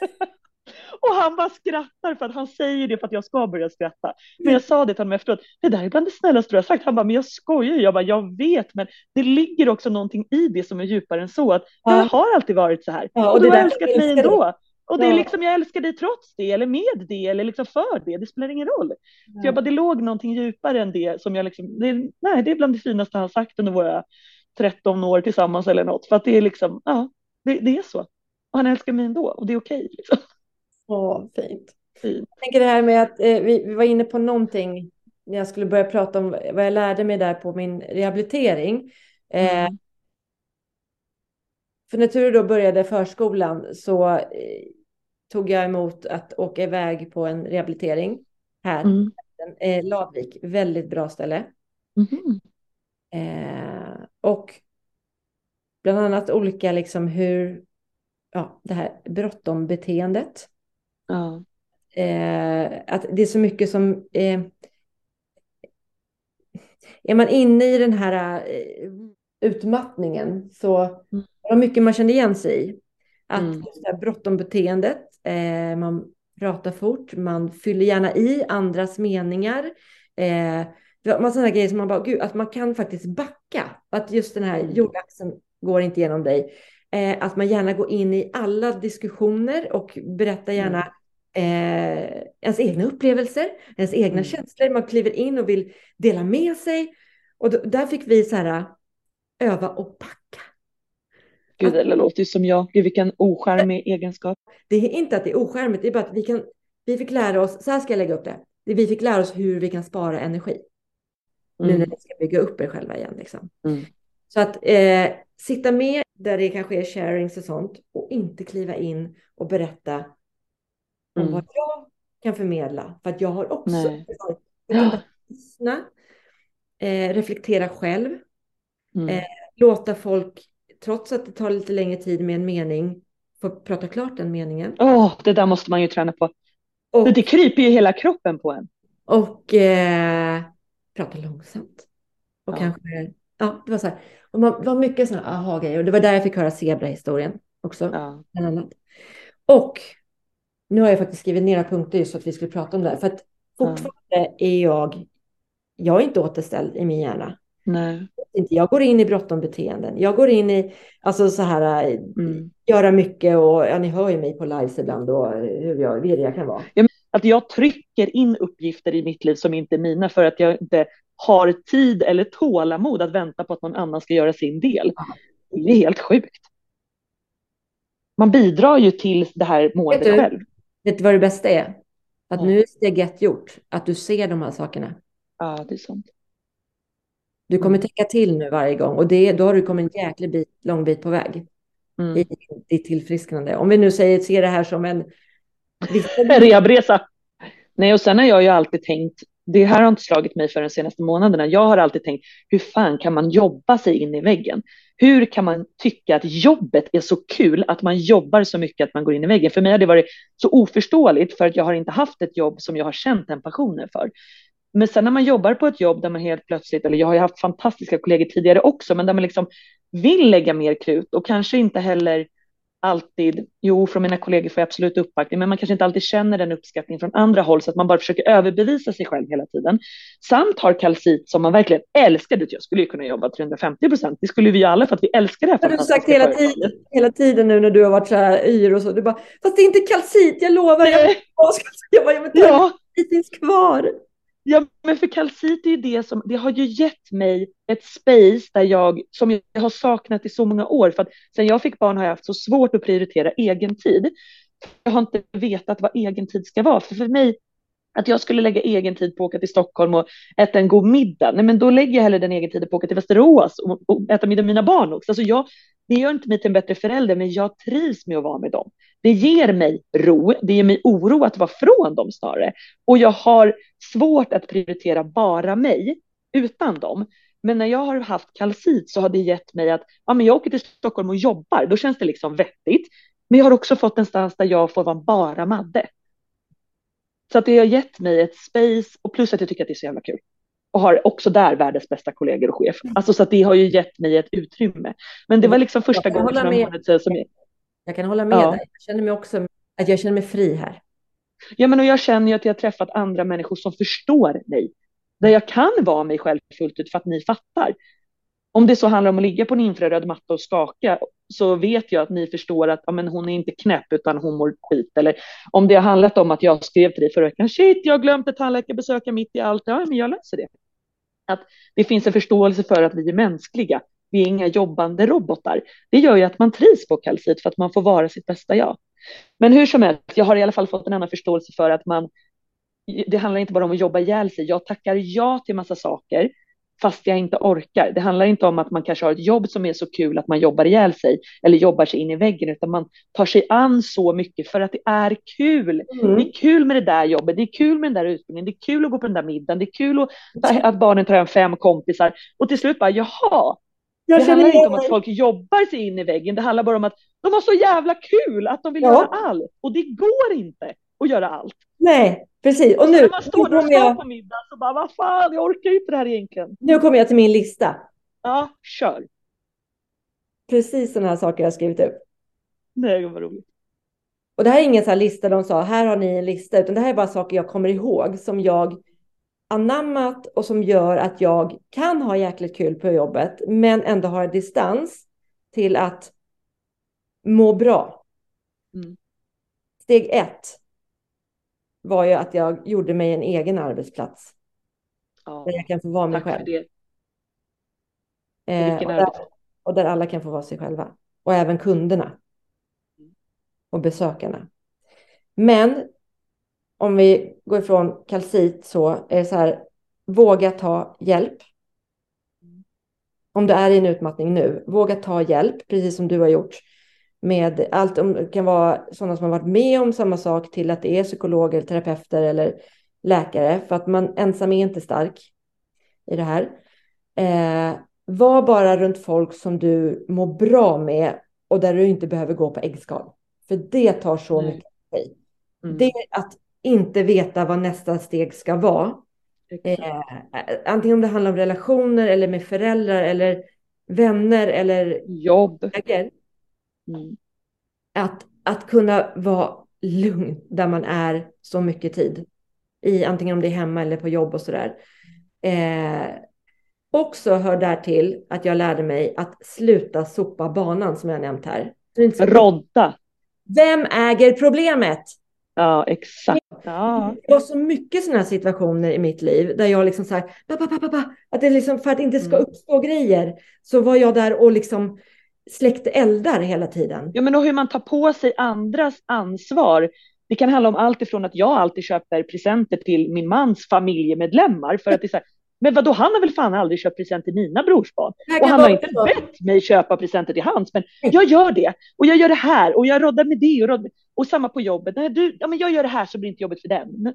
och han bara skrattar för att han säger det för att jag ska börja skratta. Men jag sa det till honom efteråt, det där är bland det snällaste du har sagt. Han bara, men jag skojar Jag bara, jag vet, men det ligger också någonting i det som är djupare än så. Att ja. jag har alltid varit så här. Ja, och, och du har älskat mig ändå. Och det är liksom, jag älskar dig trots det, eller med det, eller liksom för det, det spelar ingen roll. Ja. Så jag bara, det låg någonting djupare än det som jag liksom, det, nej, det är bland det finaste han sagt under våra 13 år tillsammans eller något. För att det är liksom, ja, det, det är så. Och han älskar mig ändå och det är okej. Liksom. Åh, fint. fint. Jag tänker det här med att eh, vi, vi var inne på någonting när jag skulle börja prata om vad jag lärde mig där på min rehabilitering. Eh, mm. för när Ture då började förskolan så eh, tog jag emot att åka iväg på en rehabilitering här. Mm. Eh, Ladvik, väldigt bra ställe. Mm. Eh, och bland annat olika, liksom hur, ja, det här bråttom beteendet. Ja. Eh, att det är så mycket som, eh, är man inne i den här eh, utmattningen så mm. är det mycket man känner igen sig i. Att mm. det här bråttom beteendet, eh, man pratar fort, man fyller gärna i andras meningar. Eh, var sådana grejer som man bara, gud, att man kan faktiskt backa. Att just den här mm. jordaxeln går inte igenom dig. Eh, att man gärna går in i alla diskussioner och berättar gärna mm. eh, ens egna upplevelser, ens egna mm. känslor. Man kliver in och vill dela med sig. Och då, där fick vi så här öva och backa. Gud, det låter ju som jag. Gud, vilken oskärmig egenskap. Det är inte att det är oskärmigt, det är bara att vi kan, vi fick lära oss, så här ska jag lägga upp det. Vi fick lära oss hur vi kan spara energi. Nu Mm. när ni ska bygga upp er själva igen. Liksom. Mm. Så att eh, sitta med där det kanske är sharings och sånt och inte kliva in och berätta om Mm. vad jag kan förmedla. För att jag har också Nej. lyssna, eh, reflektera själv, Mm. Eh, låta folk, trots att det tar lite längre tid med en mening, få prata klart den meningen. Åh, det där måste man ju träna på. Och, För det kryper ju hela kroppen på en. och eh, prata långsamt. Och Ja. kanske, ja, det var så här. Och man, det var mycket sådana aha-grejer. Och det var där jag fick höra zebra-historien också. Ja. bland annat. Och nu har jag faktiskt skrivit ner några punkter just för att vi skulle prata om det här. För att fortfarande är jag, jag är inte återställd i min hjärna. Nej. Jag går in i bråttom beteenden. Jag går in i, alltså så här, Mm. göra mycket och ja, ni hör ju mig på lives ibland och hur jag, virrig jag kan vara. Att jag trycker in uppgifter i mitt liv som inte är mina för att jag inte har tid eller tålamod att vänta på att någon annan ska göra sin del. Det är helt sjukt. Man bidrar ju till det här målet Vet du- själv. Vet du vad det bästa är? Att Ja. nu är steg ett gjort. Att du ser de här sakerna. Ja, det är sant. Du kommer Mm. tänka till nu varje gång och det, då har du kommit en jäklig bit, lång bit på väg Mm. i ditt tillfrisknande. Om vi nu säger, ser det här som en... En rehabresa. Nej, och sen har jag ju alltid tänkt, det här har inte slagit mig för de senaste månaderna. Jag har alltid tänkt, hur fan kan man jobba sig in i väggen? Hur kan man tycka att jobbet är så kul, att man jobbar så mycket att man går in i väggen? För mig har det varit så oförståeligt för att jag har inte haft ett jobb som jag har känt den passionen för. Men sen när man jobbar på ett jobb där man helt plötsligt, eller jag har ju haft fantastiska kollegor tidigare också, men där man liksom vill lägga mer krut och kanske inte heller alltid, jo från mina kollegor får jag absolut uppbackning, men man kanske inte alltid känner den uppskattningen från andra håll så att man bara försöker överbevisa sig själv hela tiden. Samt har kalcit som man verkligen älskar, Du, jag skulle ju kunna jobba 350 procent, det skulle vi ju alla för att vi älskar det här Det har du sagt hela företaget. tiden, hela tiden nu när du har varit så här yr och så. Du bara, fast det är inte kalcit, jag lovar. Jag, Nej. jag bara, ja, men Ja, finns kvar. Ja, men för kalcit är ju det som, det har ju gett mig ett space där jag, som jag har saknat i så många år, för att sen jag fick barn har jag haft så svårt att prioritera egen tid. Jag har inte vetat vad egen tid ska vara, för för mig, att jag skulle lägga egen tid på att åka till Stockholm och äta en god middag, nej men då lägger jag hellre den egen tiden på att åka till Västerås och, och äta middag med mina barn också. Alltså jag, det gör inte mig till en bättre förälder, men jag trivs med att vara med dem. Det ger mig ro, det ger mig oro att vara från dem snarare. Och jag har svårt att prioritera bara mig utan dem. Men när jag har haft kalcit så har det gett mig att ja, men jag åker till Stockholm och jobbar, då känns det liksom vettigt. Men jag har också fått en stans där jag får vara bara Madde. Så att det har gett mig ett space och plus att jag tycker att det är så jävla kul. Och har också där världens bästa kollegor och chef. Alltså så att det har ju gett mig ett utrymme. Men det var liksom första gången för hålla några med. månader sedan som jag, Jag kan hålla med Ja. dig. Jag känner mig också att jag känner mig fri här. Ja, men och jag känner ju att jag har träffat andra människor som förstår mig. Där jag kan vara mig själv fullt ut för att ni fattar. Om det så handlar om att ligga på en infraröd matta och skaka så vet jag att ni förstår att ja, men hon är inte knäpp utan hon mår skit. Eller om det har handlat om att jag skrev till dig förra veckan, shit jag har glömt ett tandläkarbesöka mitt i allt, ja men jag löser det. Att det finns en förståelse för att vi är mänskliga, vi är inga jobbande robotar. Det gör ju att man trivs på kalcit för att man får vara sitt bästa jag. Men hur som helst, jag har i alla fall fått en annan förståelse för att man, det handlar inte bara om att jobba ihjäl sig. Jag tackar ja till massa saker fast jag inte orkar. Det handlar inte om att man kanske har ett jobb som är så kul att man jobbar ihjäl sig eller jobbar sig in i väggen, utan man tar sig an så mycket för att det är kul. Mm. Det är kul med det där jobbet, det är kul med den där utbildningen, det är kul att gå på den där middagen, det är kul att, att barnen tar hem fem kompisar och till slut bara jaha, Jag det känner handlar inte om att folk jobbar sig in i väggen, det handlar bara om att de har så jävla kul att de vill Ja. göra allt och det går inte att göra allt. Nej, precis. Och nu, När man står där och jag, på middag så bara vad fan, jag orkar inte det här egentligen. nu kommer jag till min lista. Ja, kör. Precis sådana här saker jag har skrivit upp. Nej, vad roligt. Och det här är ingen så här lista de sa, här har ni en lista, utan det här är bara saker jag kommer ihåg som jag anammat och som gör att jag kan ha jäkligt kul på jobbet, men ändå har distans till att må bra. Mm. Steg ett var ju att jag gjorde mig en egen arbetsplats Ja, där jag kan få vara mig tack för själv. det. Eh, och, där, och där alla kan få vara sig själva. Och även kunderna. Och besökarna. Men om vi går ifrån kalcit så är det så här, våga ta hjälp. om du är i en utmattning nu, våga ta hjälp, precis som du har gjort. Med allt, det kan vara sådana som har varit med om samma sak till att det är psykologer, terapeuter eller läkare. För att man ensam är inte stark i det här. Eh, var bara runt folk som du mår bra med och där du inte behöver gå på äggskal. För det tar så mm. mycket tid. Mm. Det att inte veta vad nästa steg ska vara. Eh, antingen om det handlar om relationer eller med föräldrar eller vänner eller jobb. Mm. Att, att kunna vara lugn där man är så mycket tid. I, antingen om det är hemma eller på jobb och sådär. Eh, också hör där till att jag lärde mig att sluta sopa banan som jag nämnt här. Rodda. Vem äger problemet? Ja, exakt. Ja. Det var så mycket sådana situationer i mitt liv där jag liksom så här, ba, ba, ba, att det liksom för att det inte ska mm. uppstå grejer så var jag där och liksom släckte eldar hela tiden. Ja, men och hur man tar på sig andras ansvar. Det kan handla om allt ifrån att jag alltid köper presenter till min mans familjemedlemmar för att det är så här, men vadå, han har väl fan aldrig köpt present till mina brorsbarn. Och han har inte bett mig köpa presenter till hans, men jag gör det. Och jag gör det här och jag roddar med det och, roddar, och samma på jobbet. Nej, du, ja, men jag gör det här så blir inte jobbet för den.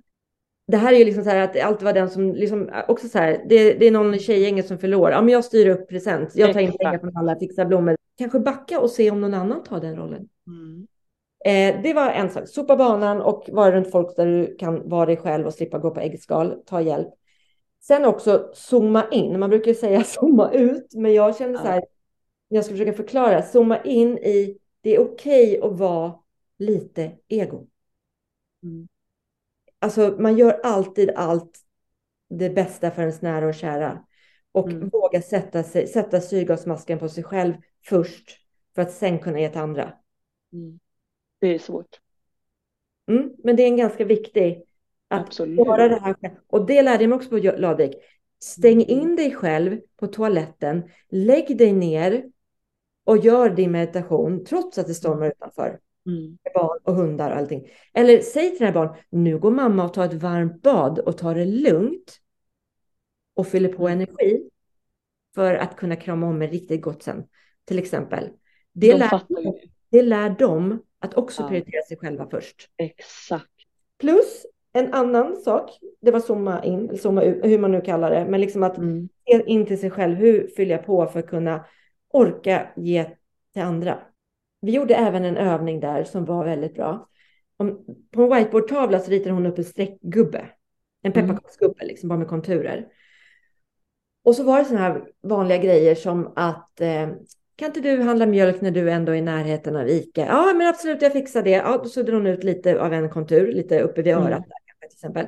Det här är ju liksom så här att allt var den som liksom också så här. Det, det är någon tjejgänget som förlorar. Ja, men jag styr upp present. Jag tar in pengar från alla, fixar blommor. Kanske backa och se om någon annan tar den rollen. Mm. Eh, det var en sak. Sopa banan och vara runt folk där du kan vara dig själv och slippa gå på äggskal. Ta hjälp. Sen också zooma in. Man brukar säga zooma ut, men jag känner så här, när jag ska försöka förklara, zooma in i det är okej okay att vara lite ego. Mm. Alltså man gör alltid allt det bästa för ens nära och kära. Och mm. våga sätta, sig, sätta syrgasmasken på sig själv först för att sen kunna ge till andra. Mm. Det är svårt. Mm, men det är en ganska viktig att Absolut. göra det här Och det lärde jag mig också på Ladvik. Stäng mm. in dig själv på toaletten. Lägg dig ner och gör din meditation trots att det stormar utanför. Mm. Barn och hundar och allting. Eller säg till dina barn, nu går mamma och tar ett varmt bad och tar det lugnt och fyller på mm. energi för att kunna krama om mig riktigt gott sen, till exempel. Det, De lär, det lär dem att också ja. prioritera sig själva först. Exakt. Plus en annan sak, det var zooma in, eller zooma ut, hur man nu kallar det, men liksom att mm. se in till sig själv, hur fyller jag på för att kunna orka ge till andra. Vi gjorde även en övning där som var väldigt bra. Om, på en whiteboardtavla så ritade hon upp en streckgubbe, en mm. pepparkaksgubbe, liksom bara med konturer. Och så var det sådana här vanliga grejer som att eh, kan inte du handla mjölk när du ändå är i närheten av Ica? Ja, men absolut, jag fixar det. Ja, då suddade hon ut lite av en kontur, lite uppe vid örat. Mm till exempel.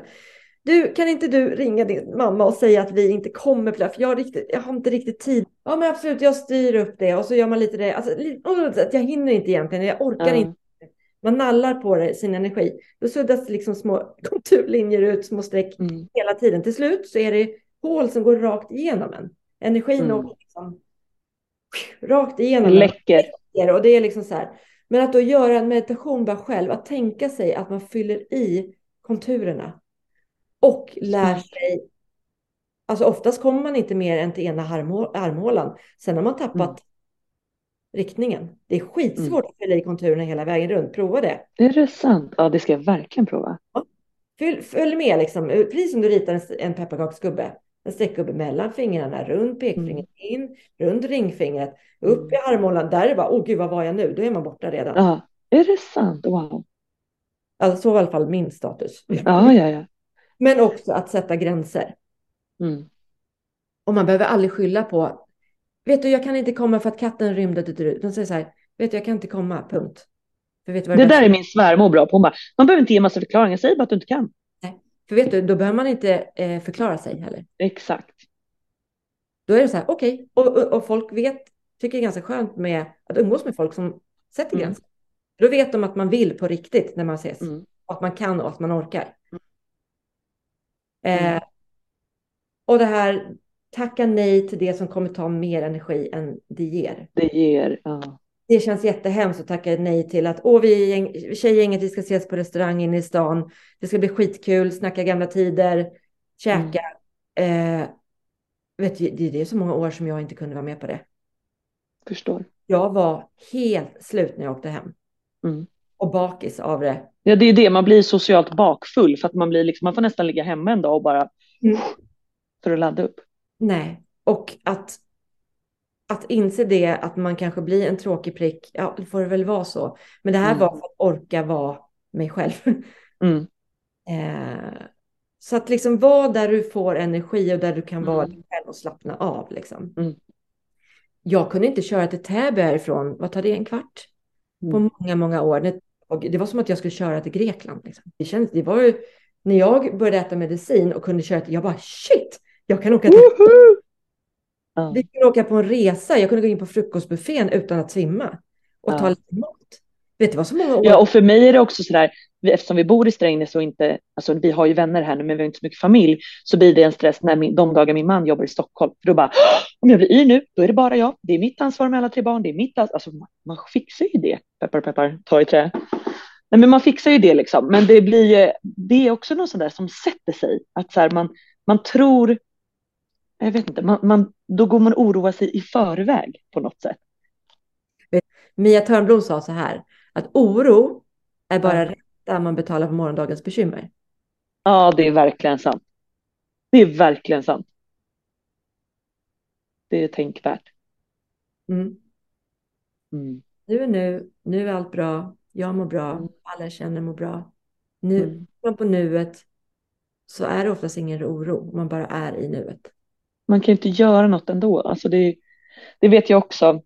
Du, kan inte du ringa din mamma och säga att vi inte kommer på det? För jag, riktigt, jag har inte riktigt tid. Ja, men absolut, jag styr upp det och så gör man lite det. Alltså, jag hinner inte egentligen, jag orkar mm. inte. Man nallar på det, sin energi. Då suddas liksom små konturlinjer ut, små streck mm. hela tiden. Till slut så är det hål som går rakt igenom en. Energin mm. och liksom, rakt igenom. Läcker. Och det är liksom så här. Men att då göra en meditation bara själv, att tänka sig att man fyller i konturerna. Och lär sig, alltså oftast kommer man inte mer än till ena armhålan. Sen har man tappat mm. riktningen. Det är skitsvårt mm. att fylla i konturerna hela vägen runt. Prova det. Är det sant? Ja, det ska jag verkligen prova. Ja. Följ, följ med liksom, precis som du ritar en, en pepparkaksgubbe. En streckgubbe mellan fingrarna, runt pekfingret mm. in, runt ringfingret, upp mm. i armhålan. Där är det bara, åh gud, vad var jag nu? Då är man borta redan. Ja, är det sant? Wow. Alltså så var i alla fall min status. Ja, ja, ja. Men också att sätta gränser. Mm. Och man behöver aldrig skylla på, vet du, jag kan inte komma för att katten rymde. De säger så här, vet du, jag kan inte komma, punkt. För vet du vad det, det där är min svärmor bra på. Hon bara, man behöver inte ge massa förklaringar, säg bara att du inte kan. Nej, för vet du, då behöver man inte eh, förklara sig heller. Exakt. Då är det så här, okej, okay. och, och, och, folk vet, tycker det är ganska skönt med att umgås med folk som sätter mm. gränser. Då vet de att man vill på riktigt när man ses. Mm. Att man kan och att man orkar. Mm. Eh, och det här, tacka nej till det som kommer ta mer energi än det ger. Det ger, ja. Det känns jättehemskt att tacka nej till att åh, vi är tjejgänget, vi ska ses på restaurang inne i stan. Det ska bli skitkul, snacka gamla tider, käka. Mm. Eh, vet du, det är så många år som jag inte kunde vara med på det. Förstår. Jag var helt slut när jag åkte hem. Mm. Och bakis av det. Ja, det är det, man blir socialt bakfull för att man blir liksom, man får nästan ligga hemma en dag och bara Mm. för att ladda upp. Nej, och att, att inse det, att man kanske blir en tråkig prick, ja, det får det väl vara så. Men det här Mm. var för att orka vara mig själv. Mm. Eh, så att liksom vara där du får energi och där du kan vara Mm. dig själv och slappna av. Liksom. Mm. Jag kunde inte köra till Täby härifrån, vad tar det, en kvart? På Mm. många, många år. Det, och det var som att jag skulle köra till Grekland. Liksom. Det, kändes, det var ju, när jag började äta medicin och kunde köra till, jag bara shit, jag kan åka till! Ja. Vi kunde åka på en resa. Jag kunde gå in på frukostbuffén utan att svimma och Ja. ta lite mat. Vet du vad så många år? Ja, och för mig är det också sådär, eftersom vi bor i Strängnäs och inte, alltså vi har ju vänner här nu, men vi har inte så mycket familj, så blir det en stress när min, de dagar min man jobbar i Stockholm. För då bara, "Åh, om jag blir yr nu, då är det bara jag. Det är mitt ansvar med alla tre barn, det är mitt ansvar. Alltså man, man fixar ju det. Peppar, peppar, ta i trä. Nej, men man fixar ju det liksom. Men det blir ju, det är också något sådär som sätter sig. Att så här, man, man tror, jag vet inte, man, man, då går man och oroar sig i förväg på något sätt. Mia Törnblom sa så här, att oro är bara Ja. ränta man betalar på morgondagens bekymmer. Ja, det är verkligen sant. Det är verkligen sant. Det är tänkvärt. Mm. Mm. Nu är nu, nu är allt bra, jag mår bra, Mm. alla jag känner mår bra. Nu, Mm. mm. på nuet så är det oftast ingen oro, man bara är i nuet. Man kan ju inte göra något ändå. Alltså det, det vet jag också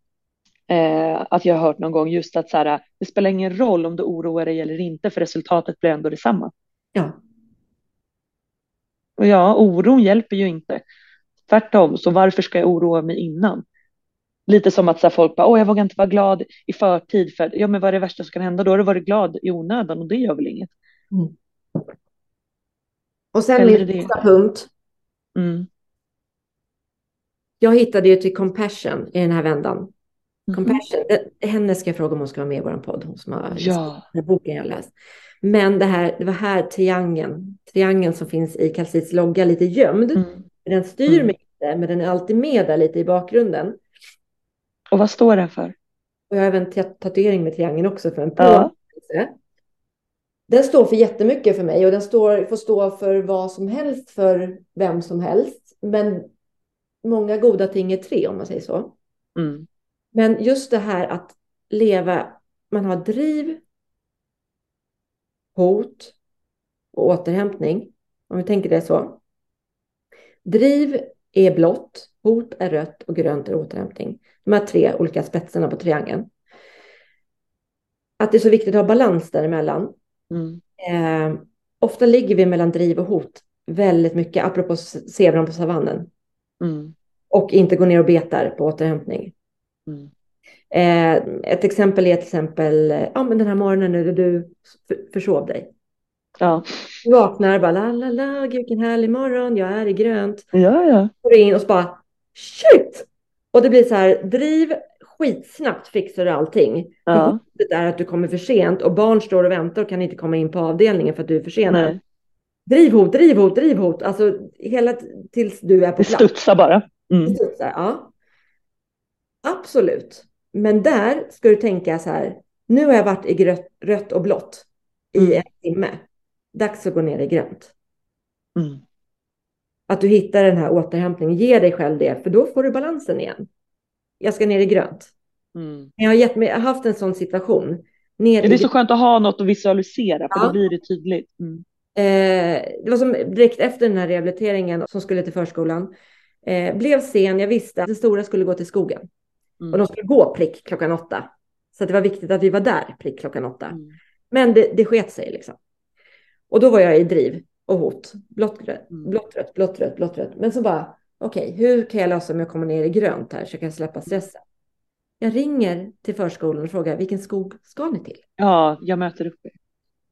eh, att jag har hört någon gång just att så här, det spelar ingen roll om du oroar dig eller inte för resultatet blir ändå detsamma. Ja, Och ja, oron hjälper ju inte. Tvärtom, så varför ska jag oroa mig innan? Lite som att så här, folk bara, åh jag vågar inte vara glad i förtid för ja men vad är det värsta som kan hända? Då har du varit glad i onödan och det gör väl inget. och sen min det. sista punkt. Mm. Jag hittade ju till compassion i den här vändan. Mhm. Compassion, det, henne ska jag fråga om hon ska vara med i vår podd, hon som har Ja. den här boken jag läst. Men det, här, det var här triangeln, triangeln som finns i Calcits logga lite gömd. Mm. Den styr Mm. mig inte, men den är alltid med där lite i bakgrunden. Och vad står det för? Och jag har även tat- tatuering med triangeln också för en Ja. påminnelse. Den står för jättemycket för mig och den står, får stå för vad som helst för vem som helst. Men många goda ting är tre om man säger så. Mm. Men just det här att leva, man har driv, hot och återhämtning. Om vi tänker det så. Driv är blått, hot är rött och grönt är återhämtning. De här tre olika spetsarna på triangeln. Att det är så viktigt att ha balans däremellan. Mm. Eh, ofta ligger vi mellan driv och hot väldigt mycket, apropå zebran på savannen. Mm. Och inte gå ner och betar på återhämtning. Mm. Eh, ett exempel är till exempel, ja men den här morgonen när du försov dig. Ja. Du vaknar bara, la la la, gud vilken härlig morgon, jag är i grönt. ja, ja. Går in och så bara, shit! Och det blir så här, driv skitsnabbt fixar du allting. Ja. hotet är att du kommer för sent och barn står och väntar och kan inte komma in på avdelningen för att du är försenad. Nej, Driv hot, driv hot, driv hot. Alltså hela tills du är på det plats. studsar bara. Mm. Det studsar, ja. Absolut. Men där ska du tänka så här. Nu har jag varit i grött, rött och blått i Mm. en timme. Dags att gå ner i grönt. Mm. Att du hittar den här återhämtningen. Ge dig själv det, för då får du balansen igen. Jag ska ner i grönt. Mm. Jag har, mig, jag har haft en sån situation. Ner Ja, det är så skönt att ha något att visualisera för Ja. då blir det tydligt. Mm. eh, det var som direkt efter den här rehabiliteringen som skulle till förskolan. Eh, blev sen, jag visste att det stora skulle gå till skogen. Mm. Och de skulle gå prick klockan åtta. Så det var viktigt att vi var där prick klockan åtta. Mm. Men det, det sket sig liksom. Och då var jag i driv och hot. Blått, Mm. blått, rött, blått, rött, blått, rött. Men så bara, okej, hur kan jag lösa om jag kommer ner i grönt här så jag kan släppa stressen? Jag ringer till förskolan och frågar vilken skog ska ni till? Ja, jag möter upp er.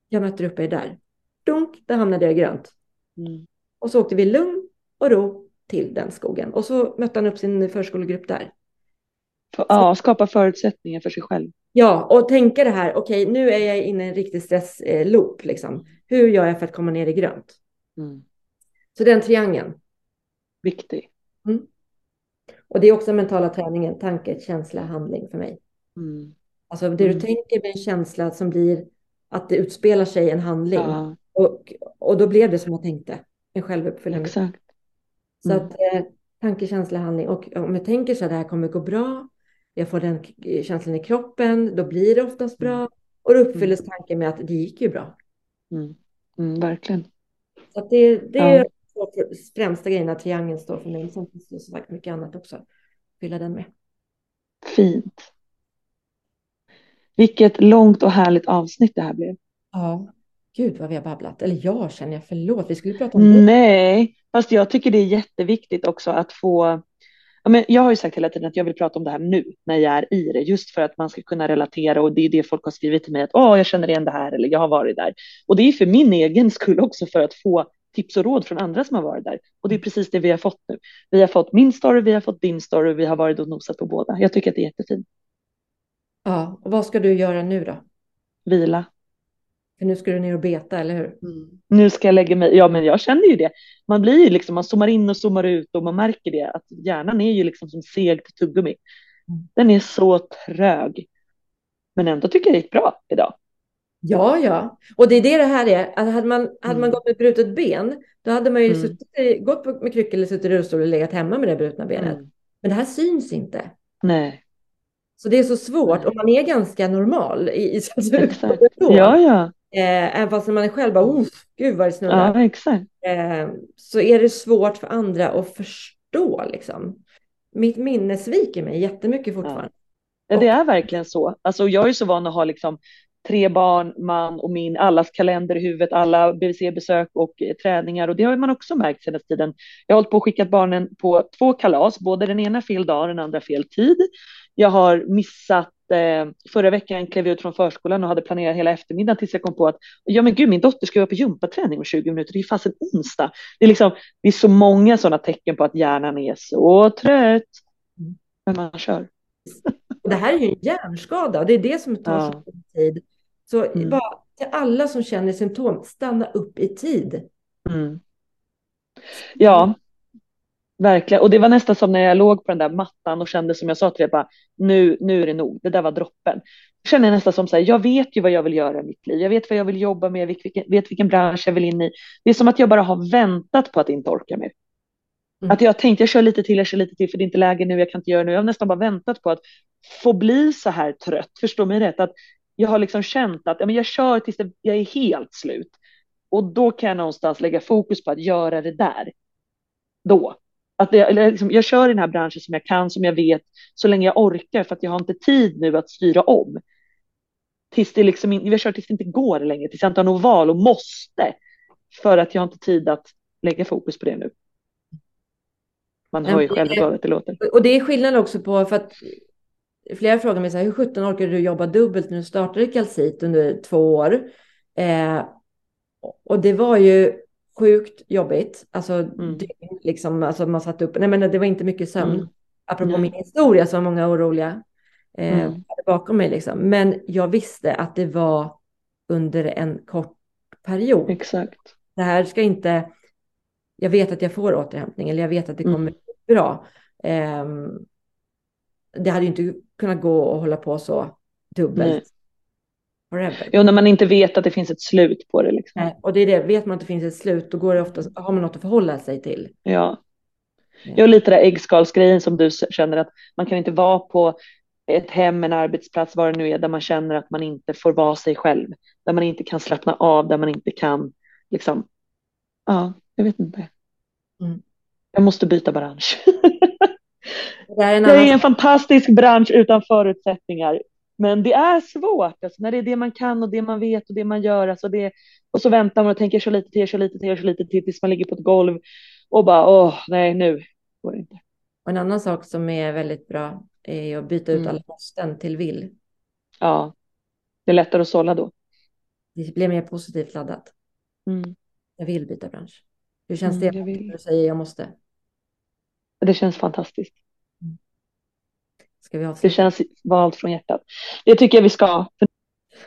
Jag möter upp er där. Dunk, där hamnade jag i grönt. Mm. Och så åkte vi lugn och ro till den skogen. Och så mötte han upp sin förskolegrupp där. Ja, skapa förutsättningar för sig själv. Ja, och tänka det här, okej, nu är jag inne i en riktig stressloop, liksom. Hur gör jag för att komma ner i grönt? Mm. Så den triangeln, Viktig. Mm. Och det är också mentala träningen, tanke, känsla, handling för mig. Mm. Alltså det Mm. du tänker med en känsla som blir att det utspelar sig en handling. Ja, Och, och då blev det som jag tänkte, en självuppfyllande. exakt. Så Mm. att eh, tanke, känsla, handling. Och om jag tänker så att det här kommer gå bra, jag får den känslan i kroppen, då blir det oftast bra. Och då uppfylls tanken med att det gick ju bra. Mm. Mm, verkligen. Så att det, det Ja. är två främsta grejerna triangeln står för mig. Sen finns det så mycket annat också. Fylla den med. Fint. Vilket långt och härligt avsnitt det här blev. Ja. Gud vad vi har babblat. Eller jag känner jag, förlåt. Vi skulle prata om det. Nej, fast jag tycker det är jätteviktigt också att få Ja, men jag har ju sagt hela tiden att jag vill prata om det här nu när jag är i det, just för att man ska kunna relatera och det är det folk har skrivit till mig att åh, jag känner igen det här eller jag har varit där. Och det är för min egen skull också för att få tips och råd från andra som har varit där. Och det är precis det vi har fått nu. Vi har fått min story, vi har fått din story, vi har varit och nosat på båda. Jag tycker att det är jättefint. Ja, och vad ska du göra nu då? Vila. För nu ska du ner och beta, eller hur? Nu ska jag lägga mig, ja men jag känner ju det. Man blir ju liksom, man zoomar in och zoomar ut och man märker det att hjärnan är ju liksom som segt tuggummi. Mm. Den är så trög. Men ändå tycker jag det gick bra idag. Ja, ja. Och det är det det här är. Att hade man, hade man Mm. gått med brutet ben, då hade man ju Mm. suttit, gått på- med kryckor eller suttit i rullstol och legat hemma med det brutna benet. Mm. Men det här syns inte. Nej, Så det är så svårt. Och man är ganska normal i, i då. Ja, ja, Eh, även fast man är själv bara, oh, gud vad det snurrar. ja, exakt. Eh, så är det svårt för andra att förstå liksom. Mitt minne sviker mig jättemycket fortfarande. Ja, det är verkligen så. Alltså, jag är så van att ha liksom tre barn, man och min, allas kalender i huvudet, alla BVC-besök och eh, träningar och det har man också märkt senaste tiden. Jag har hållit på och skickat barnen på två kalas, både den ena fel dag, den andra fel tid. Jag har missat, förra veckan klev jag ut från förskolan och hade planerat hela eftermiddagen tills jag kom på att ja men gud min dotter ska vara på gympaträning om 20 minuter, det är fasen onsdag. Det är liksom, det är så många sådana tecken på att hjärnan är så trött. Men man kör. Det här är ju en hjärnskada och det är det som tar så Ja. lång tid. Så Mm. bara till alla som känner symptom, stanna upp i tid. Mm. Ja, verkligen. Och det var nästan som när jag låg på den där mattan och kände som jag sa till dig, bara, nu, nu är det nog, det där var droppen. Jag känner nästan som så här, jag vet ju vad jag vill göra i mitt liv, jag vet vad jag vill jobba med, jag vet vilken, vet vilken bransch jag vill in i. Det är som att jag bara har väntat på att inte orka mer. Mm. Att jag har tänkt, jag kör lite till, jag kör lite till, för det är inte läge nu, jag kan inte göra nu. Jag har nästan bara väntat på att få bli så här trött, förstå mig rätt, att jag har liksom känt att ja, men jag kör tills det, jag är helt slut. Och då kan jag någonstans lägga fokus på att göra det där. Då. Att det, eller liksom, jag kör i den här branschen som jag kan, som jag vet, så länge jag orkar, för att jag har inte tid nu att styra om. Tills det liksom, jag kör tills det inte går längre, tills jag inte har något val och måste. För att jag har inte tid att lägga fokus på det nu. Man hör ju själv hur det låter. Och det är skillnad också på, för att flera frågar mig så här, hur sjutton orkar du jobba dubbelt när du startade Calcit under två år? Eh, och det var ju sjukt jobbigt, alltså, Mm. dygn, liksom, alltså man satt upp, nej men det var inte mycket sömn. Mm. Apropå Nej. min historia så var många oroliga eh, Mm. bakom mig liksom. Men jag visste att det var under en kort period. Exakt. Det här ska inte, jag vet att jag får återhämtning eller jag vet att det Mm. kommer bli bra. Ehm, det hade ju inte kunnat gå att hålla på så dubbelt Forever. Jo, när man inte vet att det finns ett slut på det. Liksom. Nej, Och det är det, vet man att det finns ett slut, då går det ofta, har man något att förhålla sig till. Ja. Jag har lite där äggskalsgrejen som du känner att man kan inte vara på ett hem, en arbetsplats, vad det nu är, där man känner att man inte får vara sig själv. Där man inte kan slappna av, där man inte kan, liksom, ja, jag vet inte. Mm. Jag måste byta bransch. Det är en Det är en fantastisk bransch utan förutsättningar. Men det är svårt, alltså, när det är det man kan och det man vet och det man gör. Alltså det, och så väntar man och tänker, jag kör lite till, kör lite till, kör lite till, tills man ligger på ett golv och bara, åh, nej, nu går det inte. Och en annan sak som är väldigt bra är att byta ut Mm. alla måsten till vill. Ja, det är lättare att sålla då. Det blir mer positivt laddat. Mm. Jag vill byta bransch. Hur känns Mm, det när du säger jag måste? Det känns fantastiskt. Ska vi Det känns valt från hjärtat. Det tycker jag vi ska.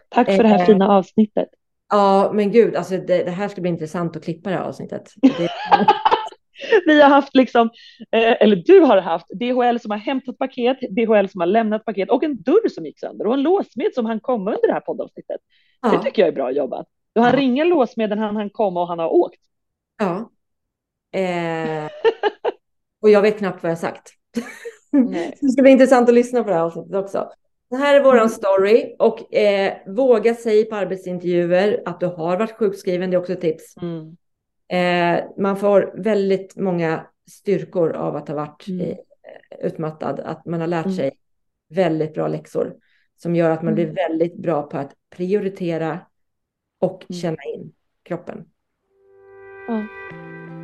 Tack för det här Eh. fina avsnittet. Ja, men gud, alltså det, det här ska bli intressant att klippa det här avsnittet. Det, Vi har haft liksom, eh, eller du har haft DHL som har hämtat paket, DHL som har lämnat paket och en dörr som gick sönder och en låsmed som han kom under det här poddavsnittet. Ja. Det tycker jag är bra jobbat. Du han ja. ringer låsmeden, han, han kom och han har åkt. Ja. Eh, och jag vet knappt vad jag sagt. det ska bli intressant att lyssna på det här avsnittet också. Det här är våran mm. story och eh, våga säga på arbetsintervjuer att du har varit sjukskriven. Det är också ett tips. Mm. Eh, man får väldigt många styrkor av att ha varit mm. eh, utmattad. Att man har lärt mm. sig väldigt bra läxor som gör att man blir mm. väldigt bra på att prioritera och känna in kroppen. Ja,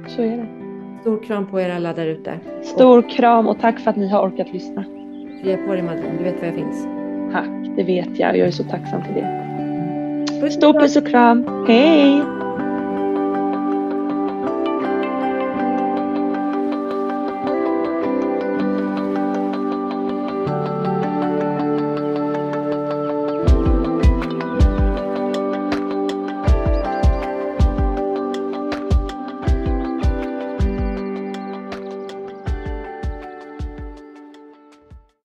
så är det. Stor kram på er alla där ute. Stor kram och tack för att ni har orkat lyssna. Krya på dig Madeleine, du vet var jag finns. Tack, det vet jag. Jag är så tacksam för det. Stor puss och kram. Hej!